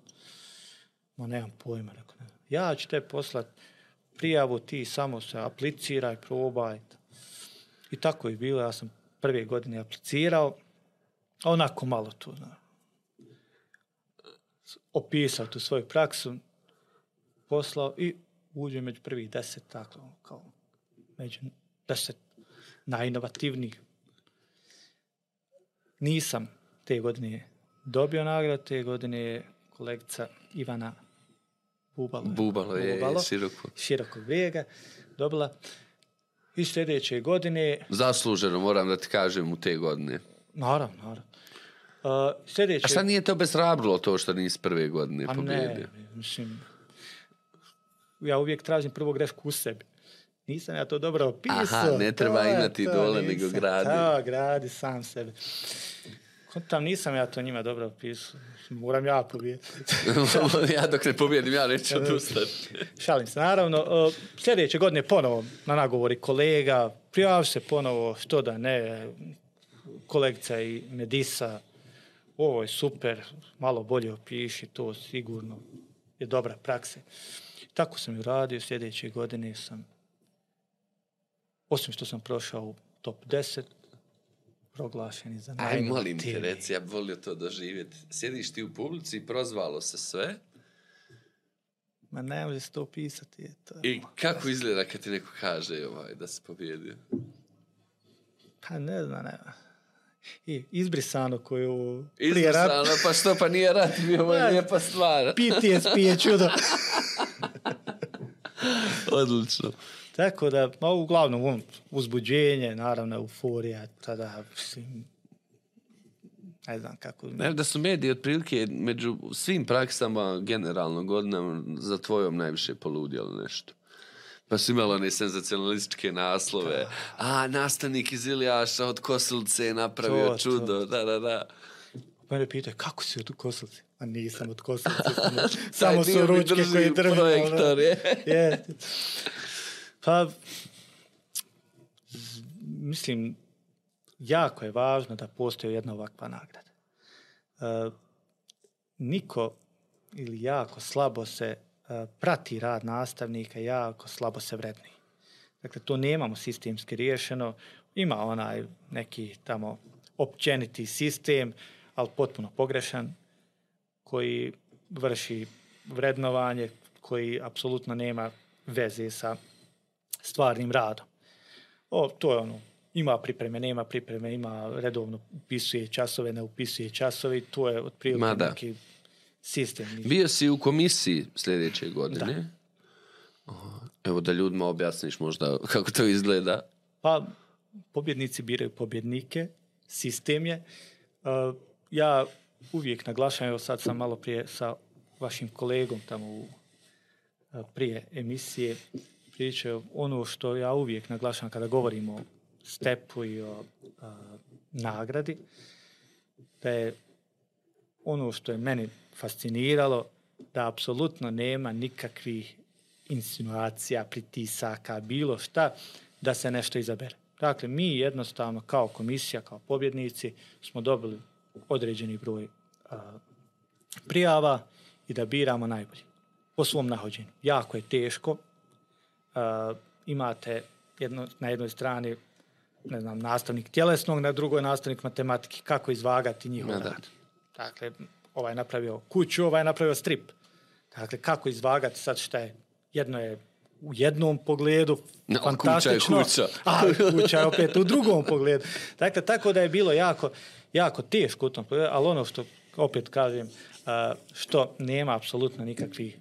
Ma nemam pojma, rekao ne. Ja ću te poslat prijavu, ti samo se apliciraj, probaj. I tako je bilo, ja sam prve godine aplicirao, onako malo tu, zna. opisao tu svoju praksu, poslao i uđe među prvih deset, tako, kao među deset najinovativnijih. Nisam te godine dobio nagradu, te godine je kolegica Ivana Bubalo, Bubalo je Bubalo, široko. širokog brijega dobila. I sljedeće godine, Zasluženo, moram da ti kažem, u te godine. naravno, naravno. Uh, sljedeće, A šta nije to besrabrilo to što nisi prve godine Pa pobjedio? ne, mislim, ja uvijek tražim prvo grešku u sebi. Nisam ja to dobro opisao. Aha, ne treba to imati to, dole, nego gradi. Da, gradi sam sebe. Kontam, nisam ja to njima dobro opisao. Moram ja pobijediti. ja dok ne pobjedim, ja neću odustati. Šalim se. Naravno, sljedeće godine ponovo na nagovori kolega, prijavi se ponovo, što da ne, kolegica i Medisa, ovo je super, malo bolje opiši, to sigurno je dobra praksa. Tako sam i radio, sljedeće godine sam, osim što sam prošao u top 10, proglašen i za Aj, molim te, reci, ja volio to doživjeti. Sjediš ti u publici i prozvalo se sve. Ma ne može se to opisati. je To. I kako izgleda kad ti neko kaže ovaj, da si pobjedio? Pa ne znam, ne. I izbrisano koju Izbrisano, pa što, pa nije rat, bio Pa- lijepa stvar. PTSP je čudo. Odlično. Tako da, ma uglavnom, um, uzbuđenje, naravno, euforija, tada, mislim, ne znam kako. Ne, da su mediji otprilike među svim praksama generalno godinama za tvojom najviše poludjeli nešto. Pa su imali one senzacionalističke naslove. A, nastavnik iz Ilijaša od Kosilice je napravio To, to. čudo. Da, da, da. Mene pitaju, kako si od Kosovci? A nisam od Kosovci, samo, su ručke koje držim. projektor, je. je. Pa, mislim, jako je važno da postoji jedna ovakva nagrada. E, niko ili jako slabo se e, prati rad nastavnika, jako slabo se vredni. Dakle, to nemamo sistemski riješeno. Ima onaj neki tamo općeniti sistem, ali potpuno pogrešan, koji vrši vrednovanje, koji apsolutno nema veze sa stvarnim radom. O, to je ono, ima pripreme, nema pripreme, ima redovno upisuje časove, ne upisuje časove i to je otprilike da. neki sistem. Bio si u komisiji sljedeće godine. Aha. Evo da ljudima objasniš možda kako to izgleda. Pa, pobjednici biraju pobjednike, sistem je. Uh, ja uvijek naglašavam, evo sad sam malo prije sa vašim kolegom tamo u, uh, prije emisije pričao ono što ja uvijek naglašavam kada govorimo o stepu i o uh, nagradi, da je ono što je meni fasciniralo, da apsolutno nema nikakvih insinuacija, pritisaka, bilo šta, da se nešto izabere. Dakle, mi jednostavno kao komisija, kao pobjednici, smo dobili određeni broj a, prijava i da biramo najbolji po svom nahođenju. Jako je teško. A, imate jedno, na jednoj strani ne znam, nastavnik tjelesnog, na drugoj nastavnik matematike. Kako izvagati njihov da. rad? Dakle, ovaj je napravio kuću, ovaj je napravio strip. Dakle, kako izvagati sad šta je? Jedno je u jednom pogledu No, kuća je fantastično, kuća. a kuća je opet u drugom pogledu. Dakle, tako da je bilo jako, jako teško u tom pogledu, ali ono što, opet kažem, a, što nema apsolutno nikakvih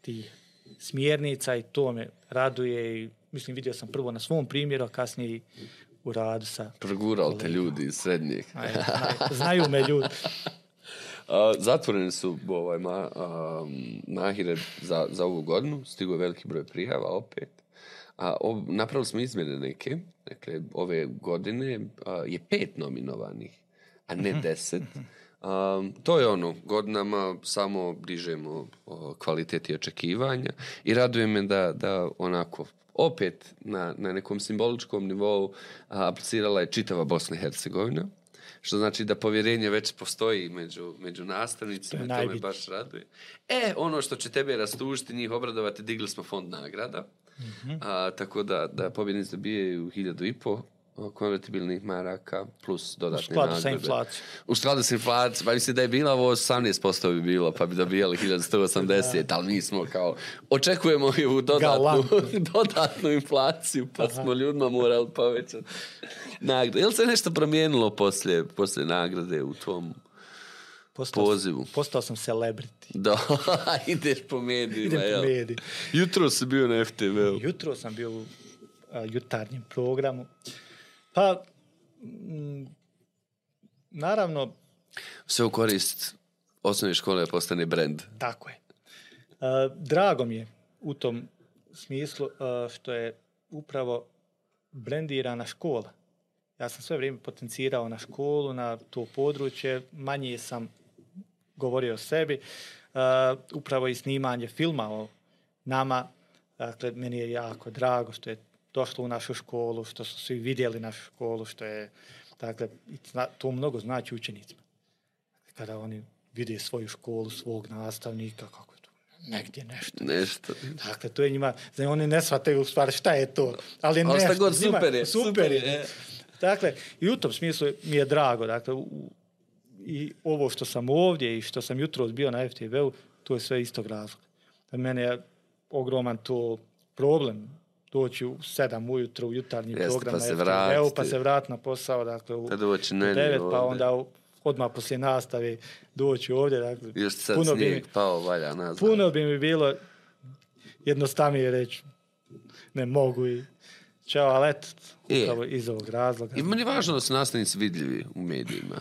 tih smjernica i to me raduje i mislim vidio sam prvo na svom primjeru, a kasnije i u radu sa Progurali te ljudi iz srednjeg. Aj, znaju, znaju me ljudi. Zatvoreni su ovaj, ma, a, nahire za, za ovu godinu, stigo je veliki broj prijava opet. A, ov, napravili smo izmjene neke, dakle, ove godine a, je pet nominovanih, a ne deset. A, to je ono, godinama samo dižemo o, kvalitet i očekivanja i raduje me da, da onako opet na, na nekom simboličkom nivou a, aplicirala je čitava Bosna i Hercegovina što znači da povjerenje već postoji među, među nastavnicima, i to me baš raduje. E, ono što će tebe rastužiti, njih obradovati, digli smo fond nagrada, Mhm. a, tako da, da pobjednici dobijaju hiljadu i po konvertibilnih maraka plus U dodatne skladu sa nagrade. inflacijom. U skladu sa inflacijom, pa mislim da je bila ovo 18% bi bilo, pa bi dobijali 1180, ali mi smo kao, očekujemo i u dodatnu, dodatnu inflaciju, pa smo ljudima morali povećati nagrade. Je li se nešto promijenilo poslije, poslije nagrade u tom Postao, pozivu? postao sam celebrity. Da, ideš po medijima, Idem po mediji. Jutro si bio na FTV-u. Jutro sam bio u a, jutarnjem programu. Pa, mm, naravno, Sve u korist osnovne škole postane brand. tako je. A, drago mi je u tom smislu a, što je upravo brendirana škola. Ja sam sve vrijeme potencirao na školu, na to područje, manje sam govorio o sebi. A, upravo i snimanje filma o nama, dakle, meni je jako drago što je došlo u našu školu, što su svi vidjeli našu školu, što je, dakle, to mnogo znači učenicima. Kada oni vide svoju školu, svog nastavnika, kako je to, negdje nešto. Nešto. Dakle, to je njima, znači oni ne shvataju u stvari šta je to, ali Ali nešto, god, njima- super je, super, je. je. Dakle, i u tom smislu mi je drago, dakle, u- i ovo što sam ovdje i što sam jutro bio na FTV-u, to je sve istog razloga. Mene je ogroman to problem doći u sedam ujutro u jutarnji Jeste, program pa se vratiti. pa se vrati na posao, dakle, u doći u meni devet, pa ovdje. onda u, odmah poslije nastave doći ovdje. Dakle, Još sad puno bi pao, valja nazad. Puno bi mi bilo jednostavnije reći ne mogu i čao, ali eto, upravo iz ovog razloga. I meni je važno da su nastavnici vidljivi u medijima.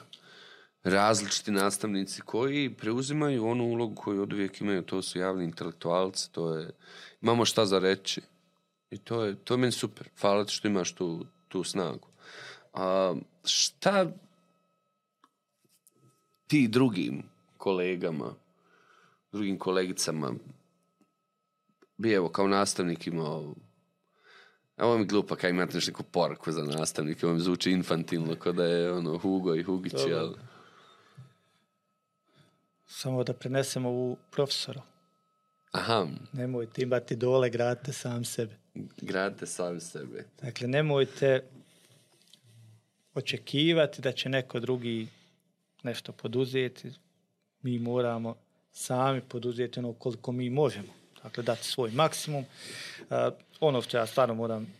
Različiti nastavnici koji preuzimaju onu ulogu koju od uvijek imaju, to su javni intelektualci, to je, imamo šta za reći. I to je, to je meni super. Hvala ti što imaš tu, tu snagu. A, šta ti drugim kolegama, drugim kolegicama bi evo kao nastavnik imao a ovo mi je glupo kad imate još neku poruku za nastavnike, ovo mi zvuči infantilno, kao da je ono Hugo i Hugić, jel? Samo da prenesemo u profesora. Aha, Nemojte imati dole, gradite sam sebe. Gradite sami sebe. Dakle, nemojte očekivati da će neko drugi nešto poduzeti. Mi moramo sami poduzeti ono koliko mi možemo. Dakle, dati svoj maksimum. Uh, ono što ja stvarno moram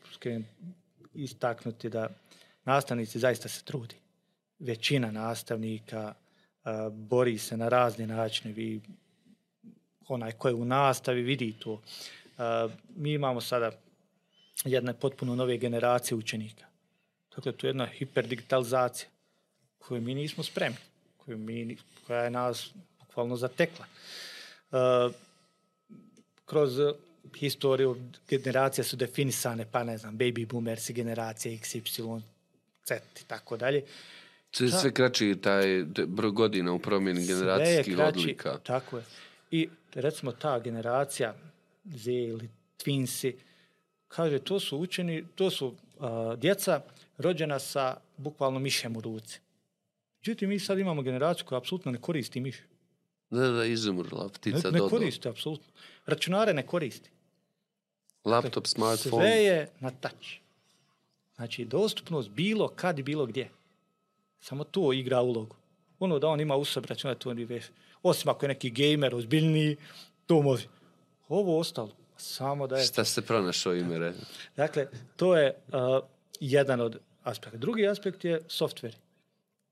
istaknuti da nastavnici zaista se trudi. Većina nastavnika uh, bori se na razne načine. Vi, onaj ko je u nastavi vidi to. Mi imamo sada jedne potpuno nove generacije učenika. Dakle, to je jedna hiperdigitalizacija koju mi nismo spremni, koju mi, koja je nas bukvalno zatekla. Kroz historiju generacije su definisane, pa ne znam, baby boomers i generacije X, Y, Z i tako dalje. Sve, sve kraći taj broj godina u promjeni generacijskih odlika. Tako je. I recimo ta generacija Z ili Twinsi, kaže, to su učeni, to su a, djeca rođena sa bukvalno mišem u ruci. Međutim, mi sad imamo generaciju koja apsolutno ne koristi miš. Da, da, izumrla Ne, ptica ne Dodo. koristi, apsolutno. Računare ne koristi. Laptop, smartphone. Sve je na touch. Znači, dostupnost bilo kad i bilo gdje. Samo to igra ulogu. Ono da on ima u sebi računar, to veš. Osim ako je neki gamer ozbiljniji, to može. Ovo ostalo, samo da je... Šta se pronašao ime? re? Dakle, to je uh, jedan od aspekta. Drugi aspekt je softveri.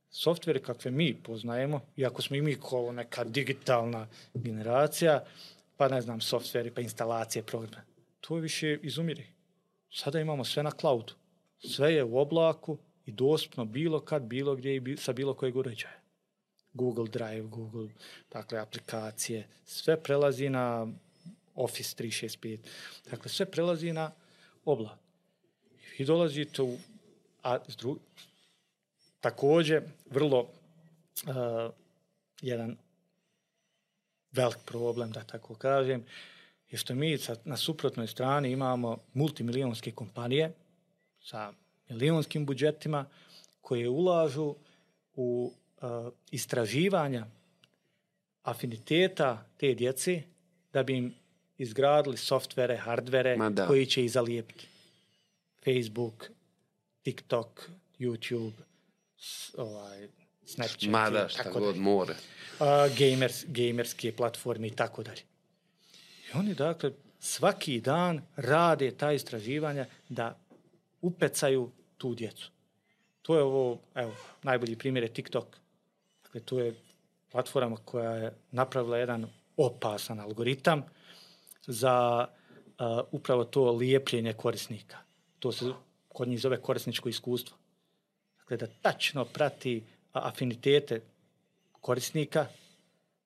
Softveri kakve mi poznajemo, iako smo i mi kao neka digitalna generacija, pa ne znam, softveri, pa instalacije programa. To više izumire. Sada imamo sve na cloudu. Sve je u oblaku i dostupno bilo kad, bilo gdje i sa bilo kojeg uređaja. Google Drive, Google, dakle, aplikacije, sve prelazi na Office 365. Dakle, sve prelazi na oblak. I dolazite u, a dru, također vrlo uh, jedan velik problem, da tako kažem, je što mi sa, na suprotnoj strani imamo multimilijonske kompanije sa milionskim budžetima koje ulažu u uh, istraživanja afiniteta te djece da bi im izgradili softvere, hardvere koji će ih zalijepiti. Facebook, TikTok, YouTube, ovaj, Snapchat. I šta tako god dalje. more. A, gamers, gamerske platforme i tako dalje. I oni dakle svaki dan rade ta istraživanja da upecaju tu djecu. To je ovo, evo, najbolji primjer je TikTok. Dakle, to je platforma koja je napravila jedan opasan algoritam za a, upravo to lijepljenje korisnika. To se kod njih zove korisničko iskustvo. Dakle, da tačno prati afinitete korisnika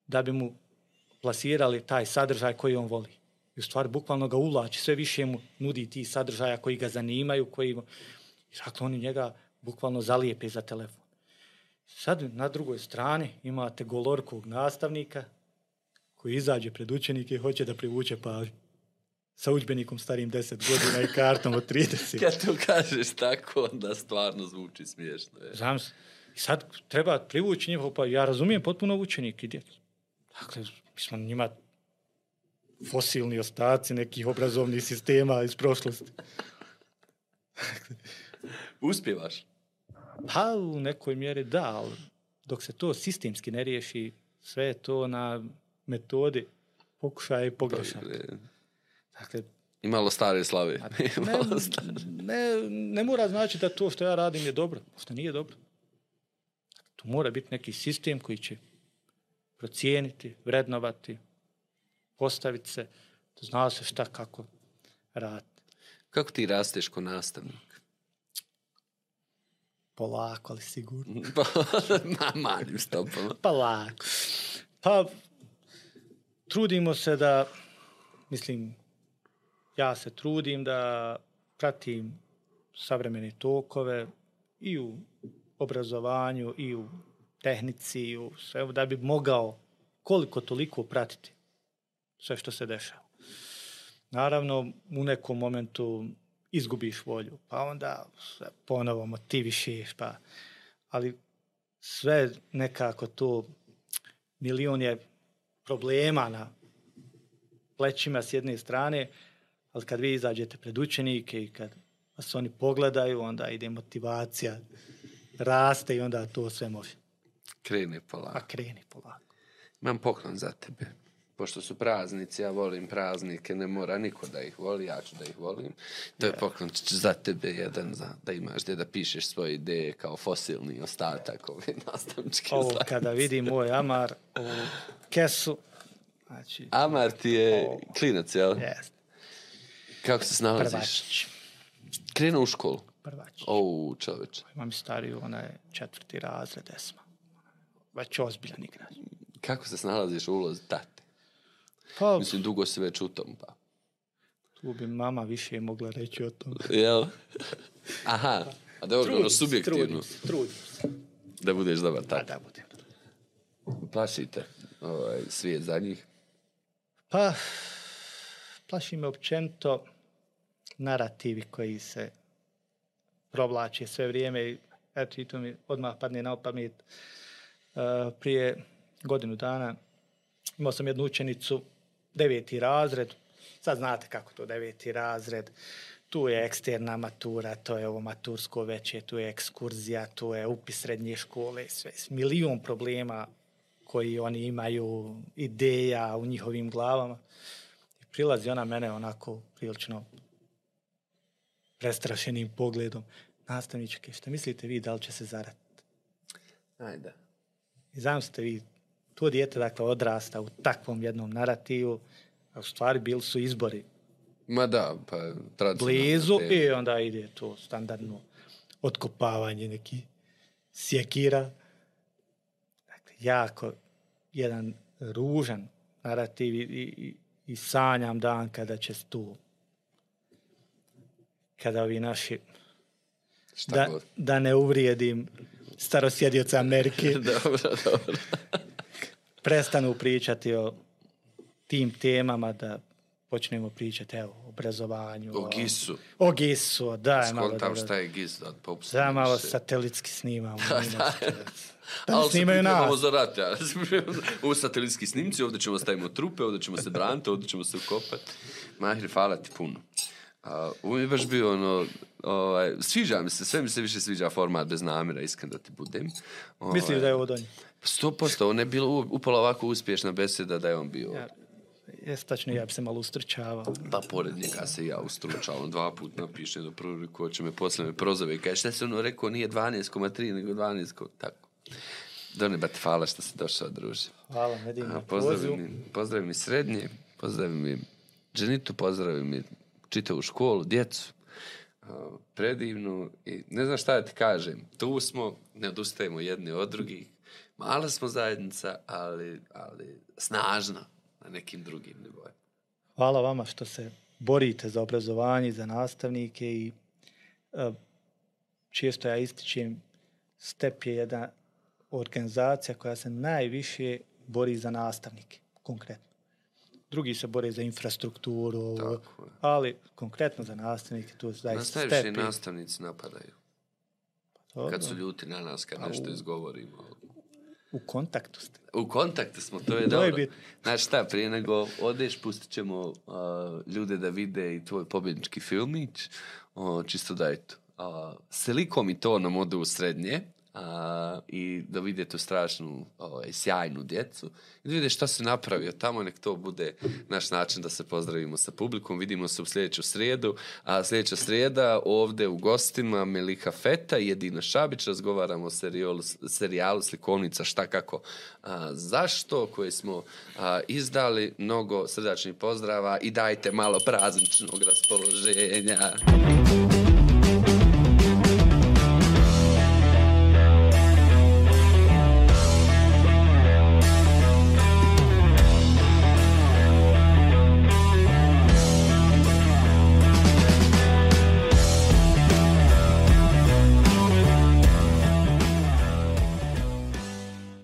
da bi mu plasirali taj sadržaj koji on voli. I u stvari bukvalno ga ulači, sve više mu nudi ti sadržaja koji ga zanimaju, koji. I dakle, oni njega bukvalno zalijepe za telefon. Sad na drugoj strani imate golorkog nastavnika koji izađe pred učenike i hoće da privuče pažnju sa udžbenikom starim 10 godina i kartom od 30. Kad to kažeš tako, onda stvarno zvuči smiješno. Je. Znam se. I sad treba privući njihovo, pa ja razumijem potpuno učenik i djecu. Dakle, mi smo njima fosilni ostaci nekih obrazovnih sistema iz prošlosti. Uspijevaš? Pa u nekoj mjeri da, ali dok se to sistemski ne riješi, sve je to na metodi pokušaja i pogrešaka. Dakle, I malo stare slave. ne, ne, ne mora znači da to što ja radim je dobro, što nije dobro. Tu mora biti neki sistem koji će procijeniti, vrednovati, postaviti se, da zna se šta kako raditi. Kako ti rasteš ko nastavnik? Polako, ali sigurno. Ma, manjim stopama. Pa lako. Pa, trudimo se da, mislim, ja se trudim da pratim savremene tokove i u obrazovanju i u tehnici i u sve, da bi mogao koliko toliko pratiti sve što se dešava. Naravno, u nekom momentu izgubiš volju, pa onda se ponovo motivišeš, pa, ali sve nekako to milion je problema na plećima s jedne strane, ali kad vi izađete pred učenike i kad vas oni pogledaju, onda ide motivacija, raste i onda to sve može. Krene polako. Pa kreni polako. Imam poklon za tebe. Pošto su praznici, ja volim praznike, ne mora niko da ih voli, ja ću da ih volim. To je poklon za tebe jedan, za, da imaš gdje da pišeš svoje ideje kao fosilni ostatak ove nastavničke Ovo zajednice. kada vidi moj Amar, ovu kesu, znači, Amar ti je Ovo. klinac, jel? jest, Kako se snalaziš? prvačić, Krenuo u školu. prvačić. O, čoveč. Imam i stariju, ona je četvrti razred, esma. Već ozbiljan igrač. Kako se snalaziš u ulozi tate? Pa, Mislim, dugo si već u tom, pa. tu bi mama više mogla reći o tom. Jel? Aha, a da je ono subjektivno, trudim se, trudim se. da budeš dobar Pa tata. da budem. Plašite ovaj, svijet za njih. Pa, plaši me općenito narativi koji se provlače sve vrijeme i eto i to mi odmah padne na pamet. Uh, prije godinu dana imao sam jednu učenicu, deveti razred, sad znate kako to deveti razred, tu je eksterna matura, to je ovo matursko veće, tu je ekskurzija, tu je upis srednje škole, sve, milion problema koji oni imaju, ideja u njihovim glavama. I prilazi ona mene onako prilično prestrašenim pogledom. Nastavničke, šta mislite vi da li će se zaratiti? Ajde. I zamislite vi, to dijete dakle odrasta u takvom jednom narativu, a u stvari bili su izbori Ma da, pa blizu te- i onda ide to standardno otkopavanje neki sjekira. Dakle, jako jedan ružan narativ i, i, i sanjam dan kada će tu kada ovi naši da, da ne uvrijedim starosjedioca Amerike dobro, dobro. Prestanu pričati o tim temama da počnemo pričati evo, o obrazovanju. O GIS-u. O GIS-u, daj malo. Skontam da- šta je GIS, da Da, malo se. satelitski snimamo. Da, Ali se snimaju pripremamo nas. za rat, ja. Ovo satelitski snimci, ovdje ćemo stavimo trupe, ovdje ćemo se braniti, ovdje ćemo se ukopati. Mahir, hvala ti puno. Ovo mi je baš bio ono, ovaj, sviđa mi se, sve mi se više sviđa format bez namjera, iskreno da ti budem. Ovaj, Misliš da je ovo donje? Sto posto, ovo ne bilo upala ovako uspješna beseda da je on bio. Ja, jes, tačno, ja bi se malo ustrčavao. Pa pored njega se ja ustručavam, dva put napišem do prvu ko će me posle me prozove kaže šta se ono rekao nije 12,3 nego 12, ko- tako. Done, ba ti hvala što si došao, druže. Hvala, A, na Pozdravi mi, pozdravi mi srednje, pozdravi mi ženitu, pozdravi mi čitavu školu, djecu, a, predivnu i ne znam šta da ti kažem. Tu smo, ne odustajemo jedni od drugih. Mala smo zajednica, ali, ali snažna na nekim drugim nivoima. Hvala vama što se borite za obrazovanje, za nastavnike i e, često ja ističem STEP je jedna organizacija koja se najviše bori za nastavnike, konkretno. Drugi se bore za infrastrukturu, Tako ali konkretno za nastavnike, tu zaista najviše nastavnici napadaju. Dobro, Kad su ljuti na nas, kad nešto izgovorimo. U kontaktu ste. U kontaktu smo, to je je dobro. bitno. Znači šta, prije nego odeš, pustit ćemo uh, ljude da vide i tvoj pobjednički filmić, uh, čisto da eto. Uh, selikom i to nam ode u srednje uh, i da vide tu strašnu, ovaj, sjajnu djecu i da vide šta se napravio tamo, nek to bude naš način da se pozdravimo sa publikom. Vidimo se u sljedeću srijedu, a sljedeća srijeda ovdje u gostima Melika Feta i Jedina Šabić razgovaramo o serijalu, serijalu Slikovnica šta kako a, zašto koji smo a, izdali mnogo srdačnih pozdrava i dajte malo prazničnog raspoloženja.